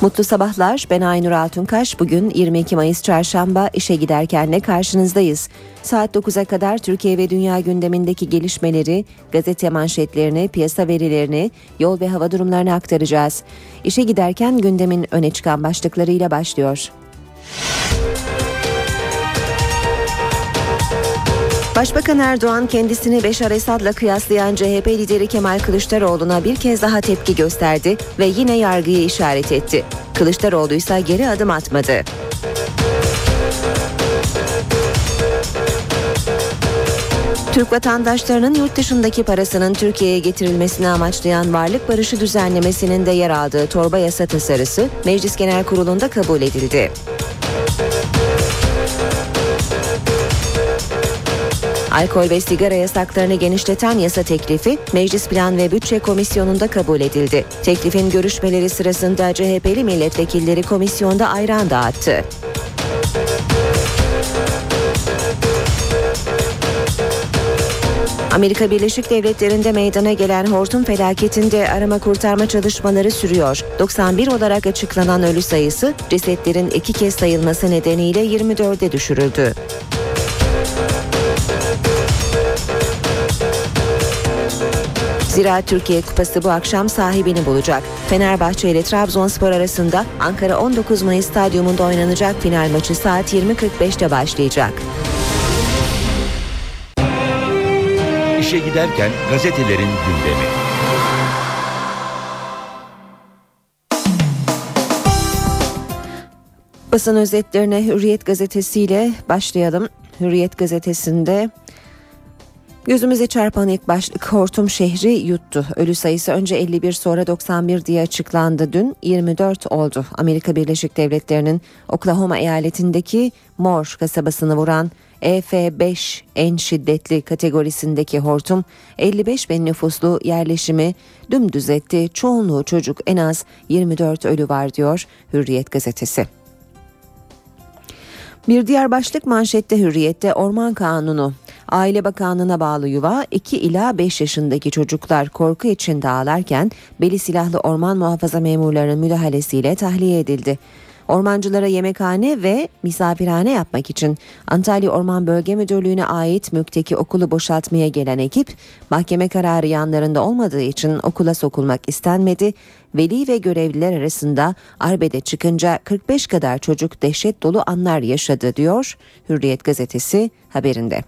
Mutlu sabahlar. Ben Aynur Altunkaş. Bugün 22 Mayıs Çarşamba işe giderken ne karşınızdayız. Saat 9'a kadar Türkiye ve dünya gündemindeki gelişmeleri, gazete manşetlerini, piyasa verilerini, yol ve hava durumlarını aktaracağız. İşe giderken gündemin öne çıkan başlıklarıyla başlıyor. Başbakan Erdoğan kendisini Beşar Esad'la kıyaslayan CHP lideri Kemal Kılıçdaroğlu'na bir kez daha tepki gösterdi ve yine yargıyı işaret etti. Kılıçdaroğlu ise geri adım atmadı. Türk vatandaşlarının yurt dışındaki parasının Türkiye'ye getirilmesini amaçlayan varlık barışı düzenlemesinin de yer aldığı torba yasa tasarısı Meclis Genel Kurulu'nda kabul edildi. Alkol ve sigara yasaklarını genişleten yasa teklifi Meclis Plan ve Bütçe Komisyonu'nda kabul edildi. Teklifin görüşmeleri sırasında CHP'li milletvekilleri komisyonda ayran dağıttı. Amerika Birleşik Devletleri'nde meydana gelen hortum felaketinde arama kurtarma çalışmaları sürüyor. 91 olarak açıklanan ölü sayısı cesetlerin iki kez sayılması nedeniyle 24'e düşürüldü. Zira Türkiye Kupası bu akşam sahibini bulacak. Fenerbahçe ile Trabzonspor arasında Ankara 19 Mayıs Stadyumunda oynanacak final maçı saat 20.45'te başlayacak. İşe giderken gazetelerin gündemi. Basın özetlerine Hürriyet gazetesiyle başlayalım. Hürriyet gazetesinde Gözümüze çarpan ilk başlık Hortum şehri yuttu. Ölü sayısı önce 51 sonra 91 diye açıklandı. Dün 24 oldu. Amerika Birleşik Devletleri'nin Oklahoma eyaletindeki Moore kasabasını vuran EF5 en şiddetli kategorisindeki hortum 55 bin nüfuslu yerleşimi dümdüz etti. Çoğunluğu çocuk en az 24 ölü var diyor Hürriyet gazetesi. Bir diğer başlık manşette hürriyette orman kanunu. Aile Bakanlığı'na bağlı yuva 2 ila 5 yaşındaki çocuklar korku içinde ağlarken beli silahlı orman muhafaza memurlarının müdahalesiyle tahliye edildi. Ormancılara yemekhane ve misafirhane yapmak için Antalya Orman Bölge Müdürlüğü'ne ait mülkteki okulu boşaltmaya gelen ekip mahkeme kararı yanlarında olmadığı için okula sokulmak istenmedi. Veli ve görevliler arasında arbede çıkınca 45 kadar çocuk dehşet dolu anlar yaşadı diyor Hürriyet gazetesi haberinde.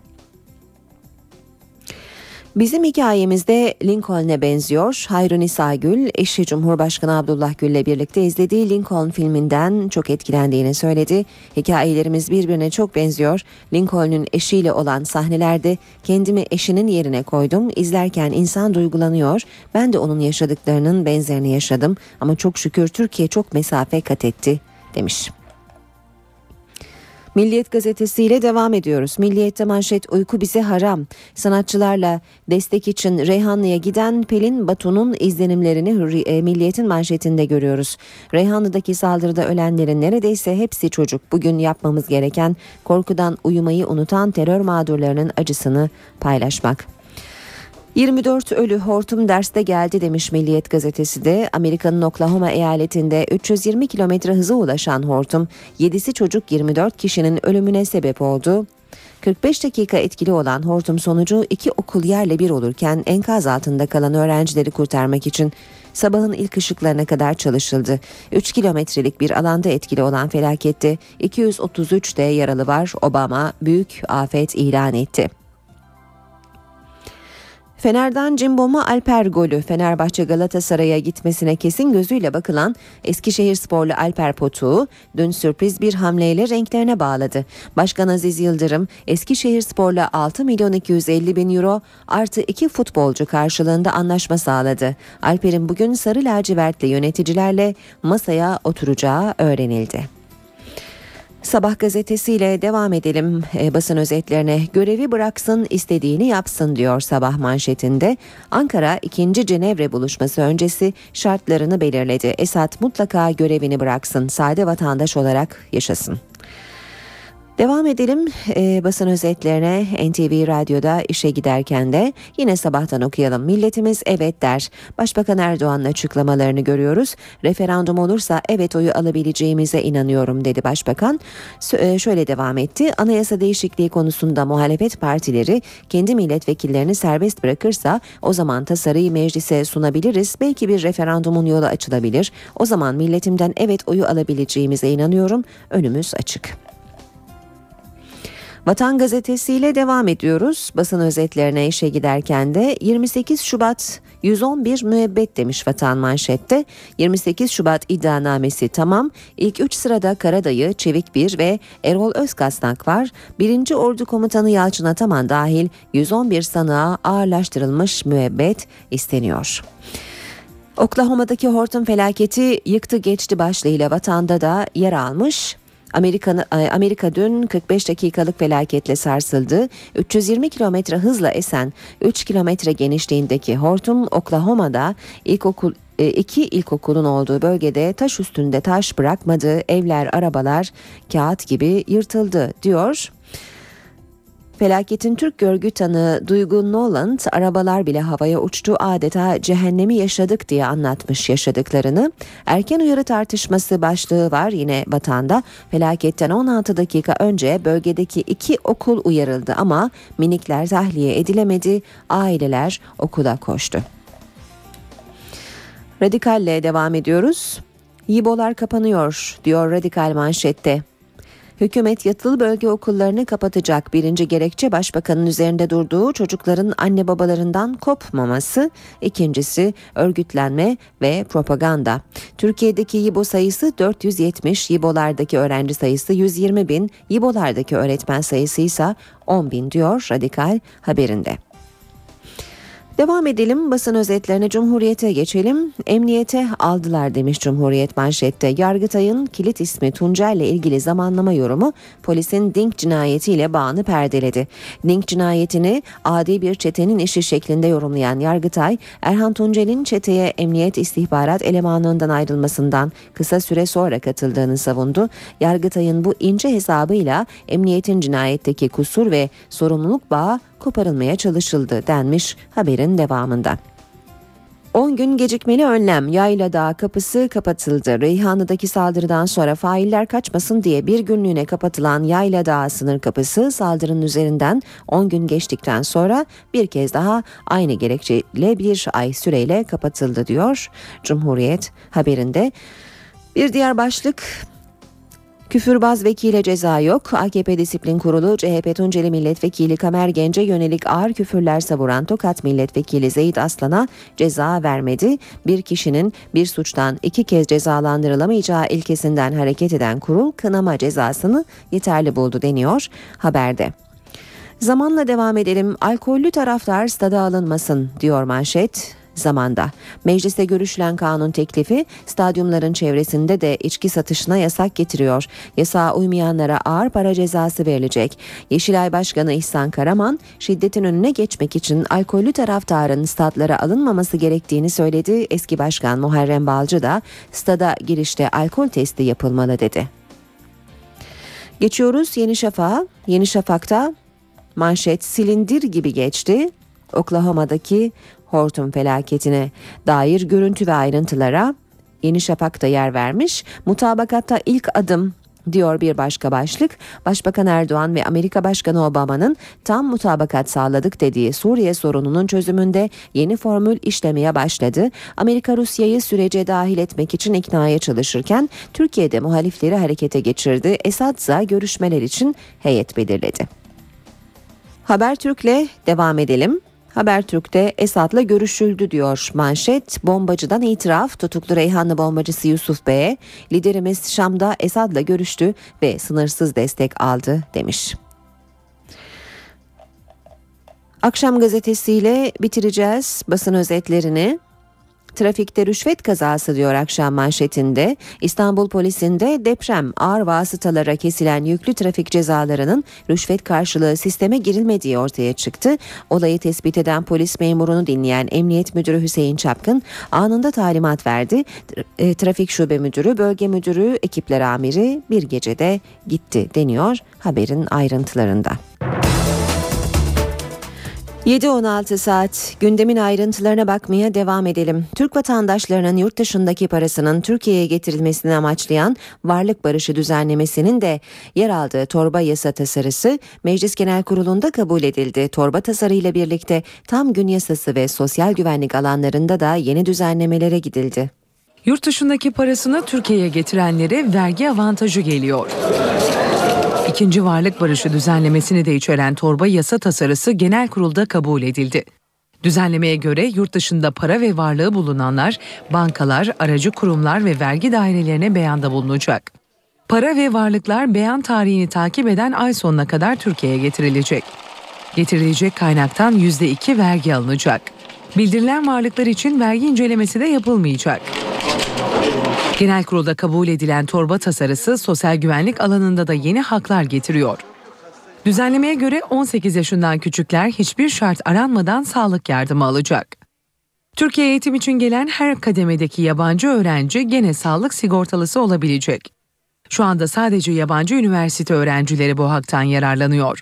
Bizim hikayemizde Lincoln'e benziyor. Hayrun Gül, eşi Cumhurbaşkanı Abdullah Gül'le birlikte izlediği Lincoln filminden çok etkilendiğini söyledi. Hikayelerimiz birbirine çok benziyor. Lincoln'un eşiyle olan sahnelerde kendimi eşinin yerine koydum. İzlerken insan duygulanıyor. Ben de onun yaşadıklarının benzerini yaşadım. Ama çok şükür Türkiye çok mesafe kat etti demiş. Milliyet gazetesiyle devam ediyoruz. Milliyet'te manşet uyku bize haram. Sanatçılarla destek için Reyhanlı'ya giden Pelin Batu'nun izlenimlerini e, Milliyet'in manşetinde görüyoruz. Reyhanlı'daki saldırıda ölenlerin neredeyse hepsi çocuk. Bugün yapmamız gereken korkudan uyumayı unutan terör mağdurlarının acısını paylaşmak. 24 ölü hortum derste geldi demiş Milliyet gazetesi de Amerika'nın Oklahoma eyaletinde 320 kilometre hıza ulaşan hortum 7'si çocuk 24 kişinin ölümüne sebep oldu. 45 dakika etkili olan hortum sonucu iki okul yerle bir olurken enkaz altında kalan öğrencileri kurtarmak için sabahın ilk ışıklarına kadar çalışıldı. 3 kilometrelik bir alanda etkili olan felakette 233 de yaralı var. Obama büyük afet ilan etti. Fener'den Cimbom'a Alper golü Fenerbahçe Galatasaray'a gitmesine kesin gözüyle bakılan Eskişehir sporlu Alper Potuk'u dün sürpriz bir hamleyle renklerine bağladı. Başkan Aziz Yıldırım Eskişehir sporla 6 milyon 250 bin euro artı 2 futbolcu karşılığında anlaşma sağladı. Alper'in bugün sarı lacivertli yöneticilerle masaya oturacağı öğrenildi. Sabah gazetesiyle devam edelim e, basın özetlerine. Görevi bıraksın istediğini yapsın diyor sabah manşetinde. Ankara 2. Cenevre buluşması öncesi şartlarını belirledi. Esad mutlaka görevini bıraksın, sade vatandaş olarak yaşasın. Devam edelim e, basın özetlerine NTV Radyo'da işe giderken de yine sabahtan okuyalım. Milletimiz evet der. Başbakan Erdoğan'ın açıklamalarını görüyoruz. Referandum olursa evet oyu alabileceğimize inanıyorum dedi başbakan. E, şöyle devam etti. Anayasa değişikliği konusunda muhalefet partileri kendi milletvekillerini serbest bırakırsa o zaman tasarıyı meclise sunabiliriz. Belki bir referandumun yolu açılabilir. O zaman milletimden evet oyu alabileceğimize inanıyorum. Önümüz açık. Vatan Gazetesi ile devam ediyoruz. Basın özetlerine işe giderken de 28 Şubat 111 müebbet demiş Vatan manşette. 28 Şubat iddianamesi tamam. İlk 3 sırada Karadayı, Çevik Bir ve Erol Özkasnak var. 1. Ordu Komutanı Yalçın Ataman dahil 111 sanığa ağırlaştırılmış müebbet isteniyor. Oklahoma'daki hortum felaketi yıktı geçti başlığıyla vatanda da yer almış. Amerika, e, Amerika dün 45 dakikalık felaketle sarsıldı. 320 kilometre hızla esen 3 kilometre genişliğindeki hortum Oklahoma'da ilkokul e, iki ilkokulun olduğu bölgede taş üstünde taş bırakmadı, evler, arabalar kağıt gibi yırtıldı diyor. Felaketin Türk görgü tanığı Duygu Noland arabalar bile havaya uçtu adeta cehennemi yaşadık diye anlatmış yaşadıklarını. Erken uyarı tartışması başlığı var yine vatanda. Felaketten 16 dakika önce bölgedeki iki okul uyarıldı ama minikler tahliye edilemedi. Aileler okula koştu. Radikalle devam ediyoruz. Yibolar kapanıyor diyor radikal manşette. Hükümet yatılı bölge okullarını kapatacak. Birinci gerekçe başbakanın üzerinde durduğu çocukların anne babalarından kopmaması. İkincisi örgütlenme ve propaganda. Türkiye'deki YİBO sayısı 470, YİBO'lardaki öğrenci sayısı 120 bin, YİBO'lardaki öğretmen sayısı ise 10 bin diyor Radikal haberinde. Devam edelim basın özetlerine Cumhuriyet'e geçelim. Emniyete aldılar demiş Cumhuriyet manşette. Yargıtay'ın kilit ismi Tuncel ile ilgili zamanlama yorumu polisin Dink cinayetiyle bağını perdeledi. Dink cinayetini adi bir çetenin işi şeklinde yorumlayan Yargıtay, Erhan Tuncel'in çeteye emniyet istihbarat elemanlığından ayrılmasından kısa süre sonra katıldığını savundu. Yargıtay'ın bu ince hesabıyla emniyetin cinayetteki kusur ve sorumluluk bağı koparılmaya çalışıldı denmiş haberin devamında. 10 gün gecikmeli önlem Yayla Dağı kapısı kapatıldı. Reyhanlı'daki saldırıdan sonra failler kaçmasın diye bir günlüğüne kapatılan Yayla Dağı sınır kapısı saldırının üzerinden 10 gün geçtikten sonra bir kez daha aynı gerekçeyle bir ay süreyle kapatıldı diyor Cumhuriyet haberinde. Bir diğer başlık Küfürbaz vekile ceza yok. AKP Disiplin Kurulu CHP Tunceli Milletvekili Kamer Gence yönelik ağır küfürler savuran Tokat Milletvekili Zeyit Aslan'a ceza vermedi. Bir kişinin bir suçtan iki kez cezalandırılamayacağı ilkesinden hareket eden kurul kınama cezasını yeterli buldu deniyor haberde. Zamanla devam edelim. Alkollü taraftar stada alınmasın diyor manşet zamanda. Mecliste görüşülen kanun teklifi stadyumların çevresinde de içki satışına yasak getiriyor. Yasağa uymayanlara ağır para cezası verilecek. Yeşilay Başkanı İhsan Karaman şiddetin önüne geçmek için alkollü taraftarın stadlara alınmaması gerektiğini söyledi. Eski Başkan Muharrem Balcı da stada girişte alkol testi yapılmalı dedi. Geçiyoruz Yeni Şafak'a. Yeni Şafak'ta manşet silindir gibi geçti. Oklahoma'daki hortum felaketine dair görüntü ve ayrıntılara Yeni Şafak da yer vermiş. Mutabakatta ilk adım diyor bir başka başlık. Başbakan Erdoğan ve Amerika Başkanı Obama'nın tam mutabakat sağladık dediği Suriye sorununun çözümünde yeni formül işlemeye başladı. Amerika Rusya'yı sürece dahil etmek için iknaya çalışırken Türkiye'de muhalifleri harekete geçirdi. Esad görüşmeler için heyet belirledi. Habertürk'le devam edelim. Habertürk'te Esad'la görüşüldü diyor manşet. Bombacıdan itiraf tutuklu Reyhanlı bombacısı Yusuf Bey'e liderimiz Şam'da Esad'la görüştü ve sınırsız destek aldı demiş. Akşam gazetesiyle bitireceğiz basın özetlerini. Trafikte rüşvet kazası diyor akşam manşetinde. İstanbul polisinde deprem ağır vasıtalara kesilen yüklü trafik cezalarının rüşvet karşılığı sisteme girilmediği ortaya çıktı. Olayı tespit eden polis memurunu dinleyen Emniyet Müdürü Hüseyin Çapkın anında talimat verdi. E, trafik şube müdürü, bölge müdürü, ekipler amiri bir gecede gitti deniyor haberin ayrıntılarında. 7-16 saat gündemin ayrıntılarına bakmaya devam edelim. Türk vatandaşlarının yurt dışındaki parasının Türkiye'ye getirilmesini amaçlayan varlık barışı düzenlemesinin de yer aldığı torba yasa tasarısı Meclis Genel Kurulu'nda kabul edildi. Torba tasarıyla birlikte tam gün yasası ve sosyal güvenlik alanlarında da yeni düzenlemelere gidildi. Yurt dışındaki parasını Türkiye'ye getirenlere vergi avantajı geliyor. İkinci varlık barışı düzenlemesini de içeren torba yasa tasarısı genel kurulda kabul edildi. Düzenlemeye göre yurt dışında para ve varlığı bulunanlar bankalar, aracı kurumlar ve vergi dairelerine beyanda bulunacak. Para ve varlıklar beyan tarihini takip eden ay sonuna kadar Türkiye'ye getirilecek. Getirilecek kaynaktan %2 vergi alınacak. Bildirilen varlıklar için vergi incelemesi de yapılmayacak. Genel kurulda kabul edilen torba tasarısı sosyal güvenlik alanında da yeni haklar getiriyor. Düzenlemeye göre 18 yaşından küçükler hiçbir şart aranmadan sağlık yardımı alacak. Türkiye eğitim için gelen her kademedeki yabancı öğrenci gene sağlık sigortalısı olabilecek. Şu anda sadece yabancı üniversite öğrencileri bu haktan yararlanıyor.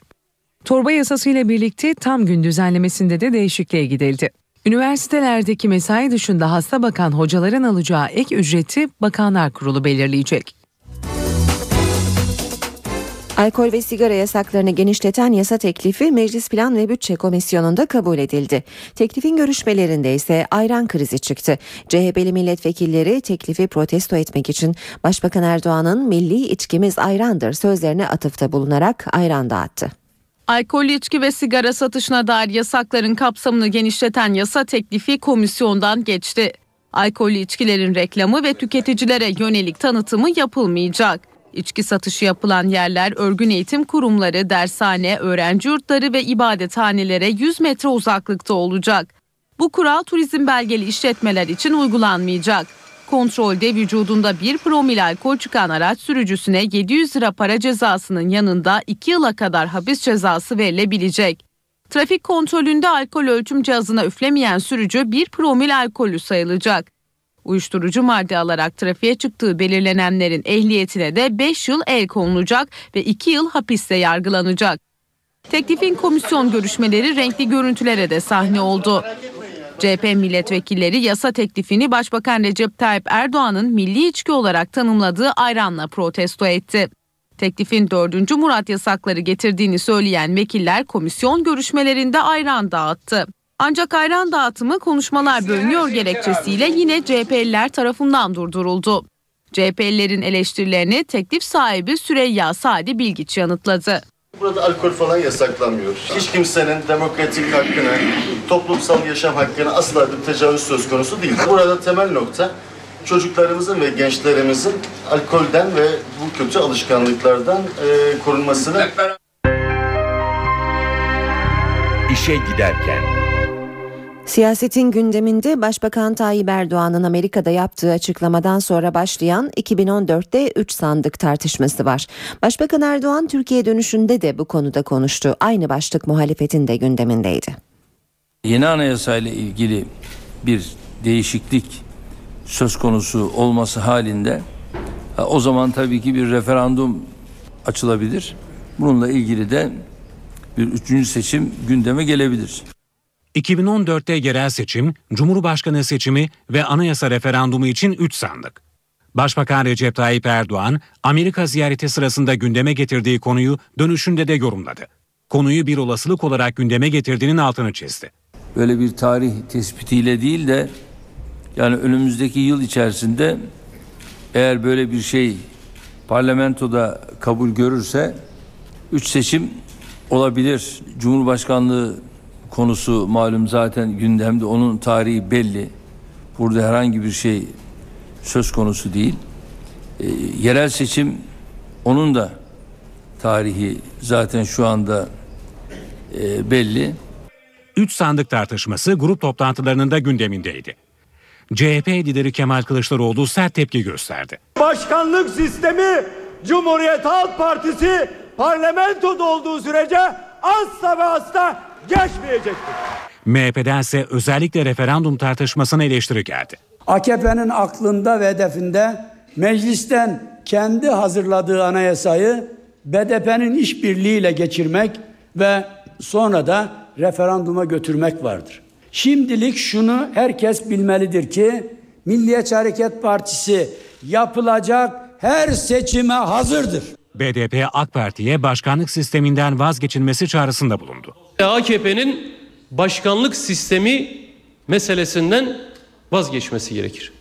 Torba yasası ile birlikte tam gün düzenlemesinde de değişikliğe gidildi. Üniversitelerdeki mesai dışında hasta bakan hocaların alacağı ek ücreti Bakanlar Kurulu belirleyecek. Alkol ve sigara yasaklarını genişleten yasa teklifi Meclis Plan ve Bütçe Komisyonu'nda kabul edildi. Teklifin görüşmelerinde ise ayran krizi çıktı. CHP'li milletvekilleri teklifi protesto etmek için Başbakan Erdoğan'ın milli içkimiz ayrandır sözlerine atıfta bulunarak ayran dağıttı. Alkollü içki ve sigara satışına dair yasakların kapsamını genişleten yasa teklifi komisyondan geçti. Alkollü içkilerin reklamı ve tüketicilere yönelik tanıtımı yapılmayacak. İçki satışı yapılan yerler örgün eğitim kurumları, dershane, öğrenci yurtları ve ibadethanelere 100 metre uzaklıkta olacak. Bu kural turizm belgeli işletmeler için uygulanmayacak. Kontrolde vücudunda bir promil alkol çıkan araç sürücüsüne 700 lira para cezasının yanında 2 yıla kadar hapis cezası verilebilecek. Trafik kontrolünde alkol ölçüm cihazına üflemeyen sürücü bir promil alkolü sayılacak. Uyuşturucu madde alarak trafiğe çıktığı belirlenenlerin ehliyetine de 5 yıl el konulacak ve 2 yıl hapiste yargılanacak. Teklifin komisyon görüşmeleri renkli görüntülere de sahne oldu. CHP milletvekilleri yasa teklifini Başbakan Recep Tayyip Erdoğan'ın milli içki olarak tanımladığı ayranla protesto etti. Teklifin 4. Murat yasakları getirdiğini söyleyen vekiller komisyon görüşmelerinde ayran dağıttı. Ancak ayran dağıtımı konuşmalar bölünüyor gerekçesiyle yine CHP'liler tarafından durduruldu. CHP'lilerin eleştirilerini teklif sahibi Süreyya Sadi Bilgiç yanıtladı. Burada alkol falan yasaklanmıyor. Hiç kimsenin demokratik hakkına, toplumsal yaşam hakkına asla bir tecavüz söz konusu değil. Burada temel nokta çocuklarımızın ve gençlerimizin alkolden ve bu kötü alışkanlıklardan e, korunmasını. İşe giderken Siyasetin gündeminde Başbakan Tayyip Erdoğan'ın Amerika'da yaptığı açıklamadan sonra başlayan 2014'te 3 sandık tartışması var. Başbakan Erdoğan Türkiye dönüşünde de bu konuda konuştu. Aynı başlık muhalefetin de gündemindeydi. Yeni anayasayla ilgili bir değişiklik söz konusu olması halinde o zaman tabii ki bir referandum açılabilir. Bununla ilgili de bir üçüncü seçim gündeme gelebilir. 2014'te yerel seçim, Cumhurbaşkanı seçimi ve anayasa referandumu için 3 sandık. Başbakan Recep Tayyip Erdoğan, Amerika ziyareti sırasında gündeme getirdiği konuyu dönüşünde de yorumladı. Konuyu bir olasılık olarak gündeme getirdiğinin altını çizdi. Böyle bir tarih tespitiyle değil de yani önümüzdeki yıl içerisinde eğer böyle bir şey parlamentoda kabul görürse 3 seçim olabilir. Cumhurbaşkanlığı konusu malum zaten gündemde onun tarihi belli. Burada herhangi bir şey söz konusu değil. E, yerel seçim onun da tarihi zaten şu anda e, belli. Üç sandık tartışması grup toplantılarının da gündemindeydi. CHP lideri Kemal Kılıçdaroğlu sert tepki gösterdi. Başkanlık sistemi Cumhuriyet Halk Partisi parlamentoda olduğu sürece asla ve asla geçmeyecektir. MHP'den ise özellikle referandum tartışmasına eleştiri geldi. AKP'nin aklında ve hedefinde meclisten kendi hazırladığı anayasayı BDP'nin işbirliğiyle geçirmek ve sonra da referanduma götürmek vardır. Şimdilik şunu herkes bilmelidir ki Milliyetçi Hareket Partisi yapılacak her seçime hazırdır. BDP AK Parti'ye başkanlık sisteminden vazgeçilmesi çağrısında bulundu. AKP'nin başkanlık sistemi meselesinden vazgeçmesi gerekir.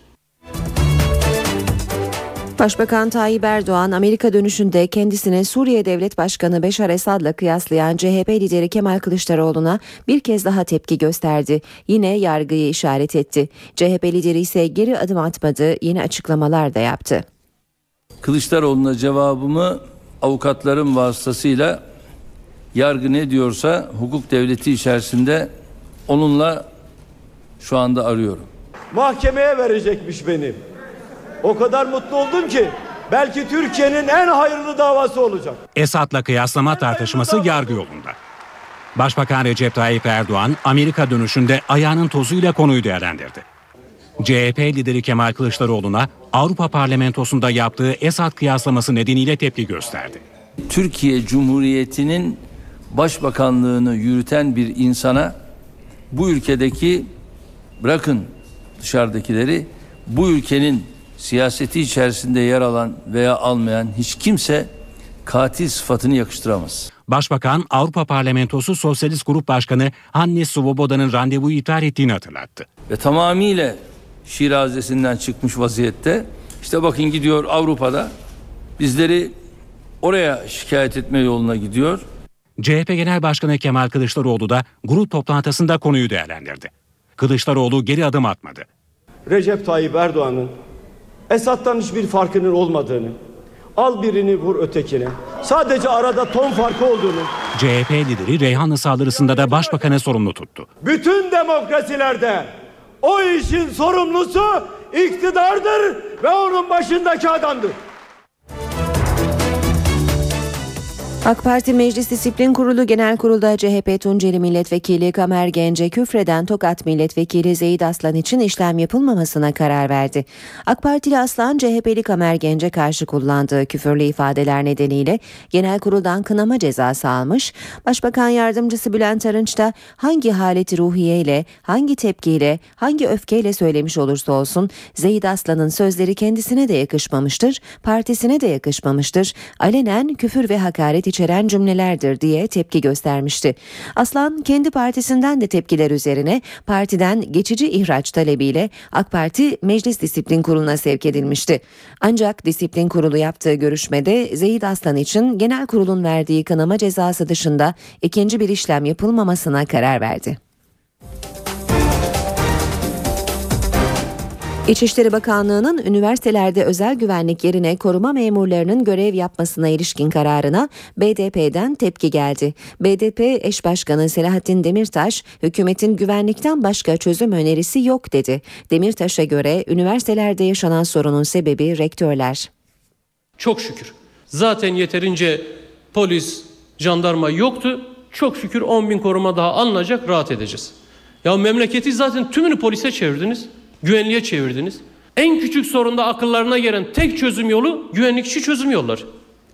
Başbakan Tayyip Erdoğan Amerika dönüşünde kendisini Suriye Devlet Başkanı Beşar Esad'la kıyaslayan CHP lideri Kemal Kılıçdaroğlu'na bir kez daha tepki gösterdi. Yine yargıyı işaret etti. CHP lideri ise geri adım atmadı, yeni açıklamalar da yaptı. Kılıçdaroğlu'na cevabımı avukatların vasıtasıyla yargı ne diyorsa hukuk devleti içerisinde onunla şu anda arıyorum. Mahkemeye verecekmiş beni. O kadar mutlu oldum ki belki Türkiye'nin en hayırlı davası olacak. Esad'la kıyaslama tartışması yargı yolunda. Başbakan Recep Tayyip Erdoğan Amerika dönüşünde ayağının tozuyla konuyu değerlendirdi. CHP lideri Kemal Kılıçdaroğlu'na Avrupa Parlamentosu'nda yaptığı Esad kıyaslaması nedeniyle tepki gösterdi. Türkiye Cumhuriyeti'nin başbakanlığını yürüten bir insana bu ülkedeki bırakın dışarıdakileri bu ülkenin siyaseti içerisinde yer alan veya almayan hiç kimse katil sıfatını yakıştıramaz. Başbakan Avrupa Parlamentosu Sosyalist Grup Başkanı Hannes Svoboda'nın randevuyu iptal ettiğini hatırlattı. Ve tamamıyla şirazesinden çıkmış vaziyette işte bakın gidiyor Avrupa'da bizleri oraya şikayet etme yoluna gidiyor. CHP Genel Başkanı Kemal Kılıçdaroğlu da grup toplantısında konuyu değerlendirdi. Kılıçdaroğlu geri adım atmadı. Recep Tayyip Erdoğan'ın Esad'dan hiçbir farkının olmadığını, al birini vur ötekine, sadece arada ton farkı olduğunu, CHP lideri Reyhanlı saldırısında da başbakanı sorumlu tuttu. bütün demokrasilerde o işin sorumlusu iktidardır ve onun başındaki adamdır. AK Parti Meclis Disiplin Kurulu Genel Kurul'da CHP Tunceli Milletvekili Kamer Gence küfreden Tokat Milletvekili Zeyid Aslan için işlem yapılmamasına karar verdi. AK Partili Aslan CHP'li Kamer Gence karşı kullandığı küfürlü ifadeler nedeniyle Genel Kurul'dan kınama cezası almış. Başbakan Yardımcısı Bülent Arınç da hangi haleti ruhiyeyle, hangi tepkiyle, hangi öfkeyle söylemiş olursa olsun Zeyid Aslan'ın sözleri kendisine de yakışmamıştır, partisine de yakışmamıştır. Alenen küfür ve hakaret içeren cümlelerdir diye tepki göstermişti. Aslan kendi partisinden de tepkiler üzerine partiden geçici ihraç talebiyle AK Parti Meclis Disiplin Kurulu'na sevk edilmişti. Ancak Disiplin Kurulu yaptığı görüşmede Zeyid Aslan için genel kurulun verdiği kınama cezası dışında ikinci bir işlem yapılmamasına karar verdi. İçişleri Bakanlığı'nın üniversitelerde özel güvenlik yerine koruma memurlarının görev yapmasına ilişkin kararına BDP'den tepki geldi. BDP eş başkanı Selahattin Demirtaş, hükümetin güvenlikten başka çözüm önerisi yok dedi. Demirtaş'a göre üniversitelerde yaşanan sorunun sebebi rektörler. Çok şükür. Zaten yeterince polis, jandarma yoktu. Çok şükür 10 bin koruma daha alınacak rahat edeceğiz. Ya memleketi zaten tümünü polise çevirdiniz. Güvenliğe çevirdiniz. En küçük sorunda akıllarına gelen tek çözüm yolu güvenlikçi çözüm yolları.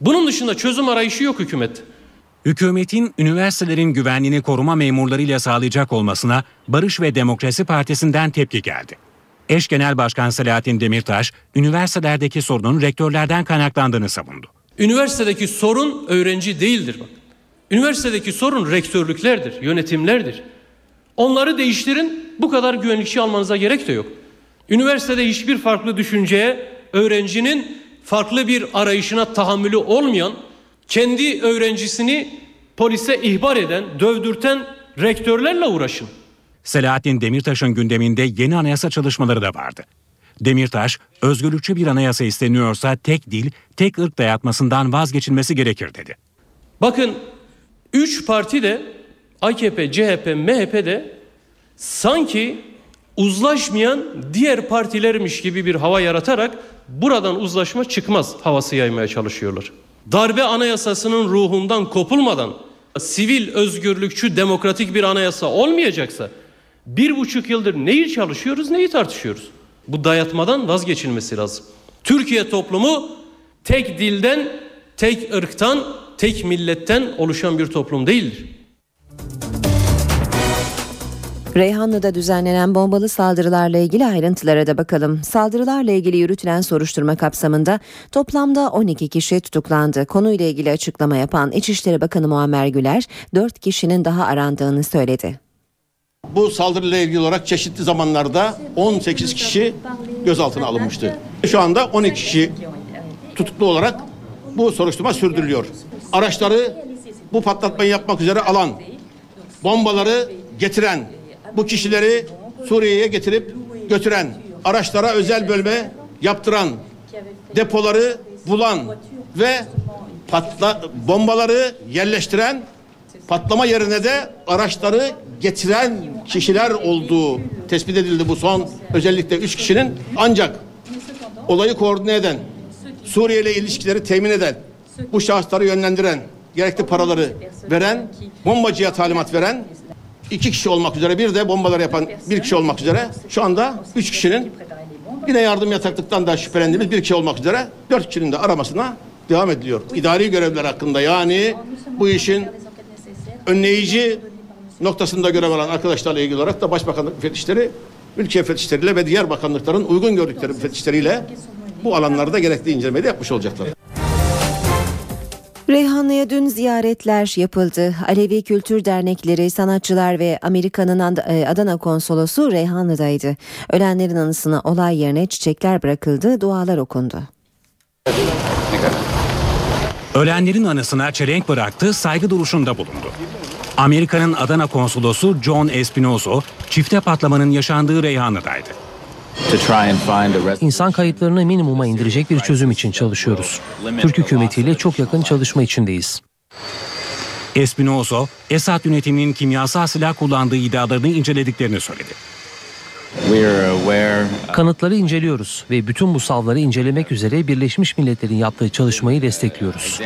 Bunun dışında çözüm arayışı yok hükümet. Hükümetin üniversitelerin güvenliğini koruma memurlarıyla sağlayacak olmasına Barış ve Demokrasi Partisi'nden tepki geldi. Eş Genel Başkan Selahattin Demirtaş, üniversitelerdeki sorunun rektörlerden kaynaklandığını savundu. Üniversitedeki sorun öğrenci değildir bak. Üniversitedeki sorun rektörlüklerdir, yönetimlerdir. Onları değiştirin, bu kadar güvenlikçi almanıza gerek de yok. Üniversitede hiçbir farklı düşünceye, öğrencinin farklı bir arayışına tahammülü olmayan, kendi öğrencisini polise ihbar eden, dövdürten rektörlerle uğraşın. Selahattin Demirtaş'ın gündeminde yeni anayasa çalışmaları da vardı. Demirtaş, özgürlükçü bir anayasa isteniyorsa tek dil, tek ırk dayatmasından vazgeçilmesi gerekir dedi. Bakın üç parti de AKP, CHP, MHP de sanki uzlaşmayan diğer partilermiş gibi bir hava yaratarak buradan uzlaşma çıkmaz havası yaymaya çalışıyorlar. Darbe anayasasının ruhundan kopulmadan sivil, özgürlükçü, demokratik bir anayasa olmayacaksa bir buçuk yıldır neyi çalışıyoruz, neyi tartışıyoruz? Bu dayatmadan vazgeçilmesi lazım. Türkiye toplumu tek dilden, tek ırktan, tek milletten oluşan bir toplum değildir. Reyhanlı'da düzenlenen bombalı saldırılarla ilgili ayrıntılara da bakalım. Saldırılarla ilgili yürütülen soruşturma kapsamında toplamda 12 kişi tutuklandı. Konuyla ilgili açıklama yapan İçişleri Bakanı Muammer Güler 4 kişinin daha arandığını söyledi. Bu saldırıyla ilgili olarak çeşitli zamanlarda 18 kişi gözaltına alınmıştı. Şu anda 12 kişi tutuklu olarak bu soruşturma sürdürülüyor. Araçları bu patlatmayı yapmak üzere alan, bombaları getiren, bu kişileri Suriye'ye getirip götüren, araçlara özel bölme yaptıran, depoları bulan ve patla bombaları yerleştiren, patlama yerine de araçları getiren kişiler olduğu tespit edildi bu son özellikle üç kişinin. Ancak olayı koordine eden, Suriye ile ilişkileri temin eden, bu şahısları yönlendiren, gerekli paraları veren, bombacıya talimat veren iki kişi olmak üzere bir de bombalar yapan bir kişi olmak üzere şu anda üç kişinin yine yardım yataklıktan da şüphelendiğimiz bir kişi olmak üzere dört kişinin de aramasına devam ediliyor. İdari görevler hakkında yani bu işin önleyici noktasında görev alan arkadaşlarla ilgili olarak da Başbakanlık müfettişleri ülke müfettişleriyle ve diğer bakanlıkların uygun gördükleri müfettişleriyle bu alanlarda gerekli incelemeyi yapmış olacaklar. Reyhanlı'ya dün ziyaretler yapıldı. Alevi Kültür Dernekleri, sanatçılar ve Amerika'nın e, Adana Konsolosu Reyhanlı'daydı. Ölenlerin anısına olay yerine çiçekler bırakıldı, dualar okundu. Ölenlerin anısına çelenk bıraktı, saygı duruşunda bulundu. Amerika'nın Adana konsolosu John Espinoso, çifte patlamanın yaşandığı Reyhanlı'daydı. İnsan kayıtlarını minimuma indirecek bir çözüm için çalışıyoruz. Türk hükümetiyle çok yakın çalışma içindeyiz. Espinoso, Esad yönetiminin kimyasal silah kullandığı iddialarını incelediklerini söyledi. Kanıtları inceliyoruz ve bütün bu savları incelemek üzere Birleşmiş Milletler'in yaptığı çalışmayı destekliyoruz.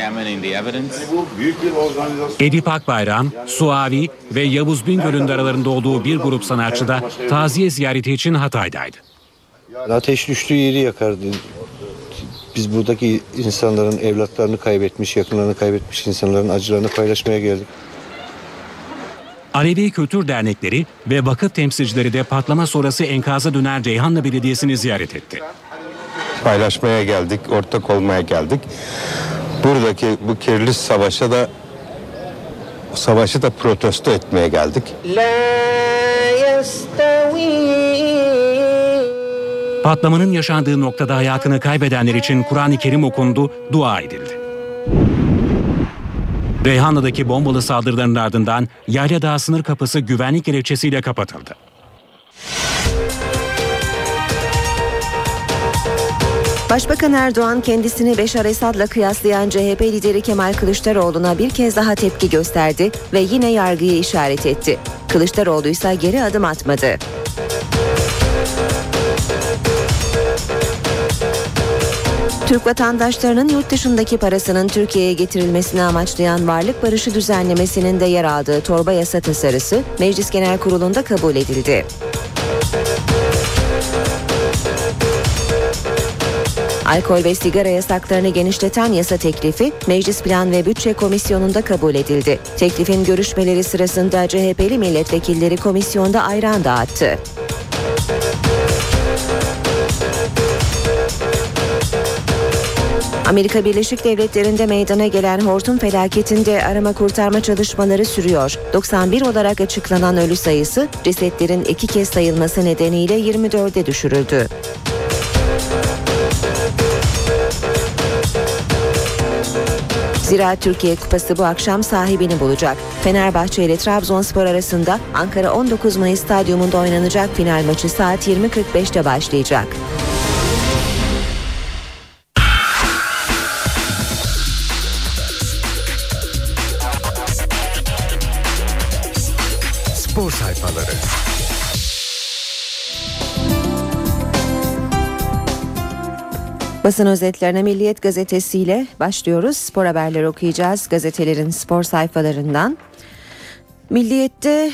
Edip Akbayram, Suavi ve Yavuz Bingöl'ün aralarında olduğu bir grup sanatçı da taziye ziyareti için Hatay'daydı. Ateş düştüğü yeri yakardı. Biz buradaki insanların evlatlarını kaybetmiş, yakınlarını kaybetmiş insanların acılarını paylaşmaya geldik. Alevi Kültür Dernekleri ve vakıf temsilcileri de patlama sonrası enkaza dönen Ceyhanlı Belediyesi'ni ziyaret etti. Paylaşmaya geldik, ortak olmaya geldik. Buradaki bu kirli savaşa da savaşı da protesto etmeye geldik. Patlamanın yaşandığı noktada hayatını kaybedenler için Kur'an-ı Kerim okundu, dua edildi. Reyhanlı'daki bombalı saldırıların ardından Yayla Dağı sınır kapısı güvenlik gerekçesiyle kapatıldı. Başbakan Erdoğan kendisini Beşar Esad'la kıyaslayan CHP lideri Kemal Kılıçdaroğlu'na bir kez daha tepki gösterdi ve yine yargıyı işaret etti. Kılıçdaroğlu ise geri adım atmadı. Türk vatandaşlarının yurt dışındaki parasının Türkiye'ye getirilmesini amaçlayan varlık barışı düzenlemesinin de yer aldığı torba yasa tasarısı Meclis Genel Kurulu'nda kabul edildi. Alkol ve sigara yasaklarını genişleten yasa teklifi Meclis Plan ve Bütçe Komisyonu'nda kabul edildi. Teklifin görüşmeleri sırasında CHP'li milletvekilleri komisyonda ayran dağıttı. Amerika Birleşik Devletleri'nde meydana gelen hortum felaketinde arama kurtarma çalışmaları sürüyor. 91 olarak açıklanan ölü sayısı cesetlerin iki kez sayılması nedeniyle 24'e düşürüldü. Zira Türkiye Kupası bu akşam sahibini bulacak. Fenerbahçe ile Trabzonspor arasında Ankara 19 Mayıs Stadyumunda oynanacak final maçı saat 20.45'te başlayacak. Basın özetlerine Milliyet gazetesiyle başlıyoruz. Spor haberleri okuyacağız gazetelerin spor sayfalarından. Milliyet'te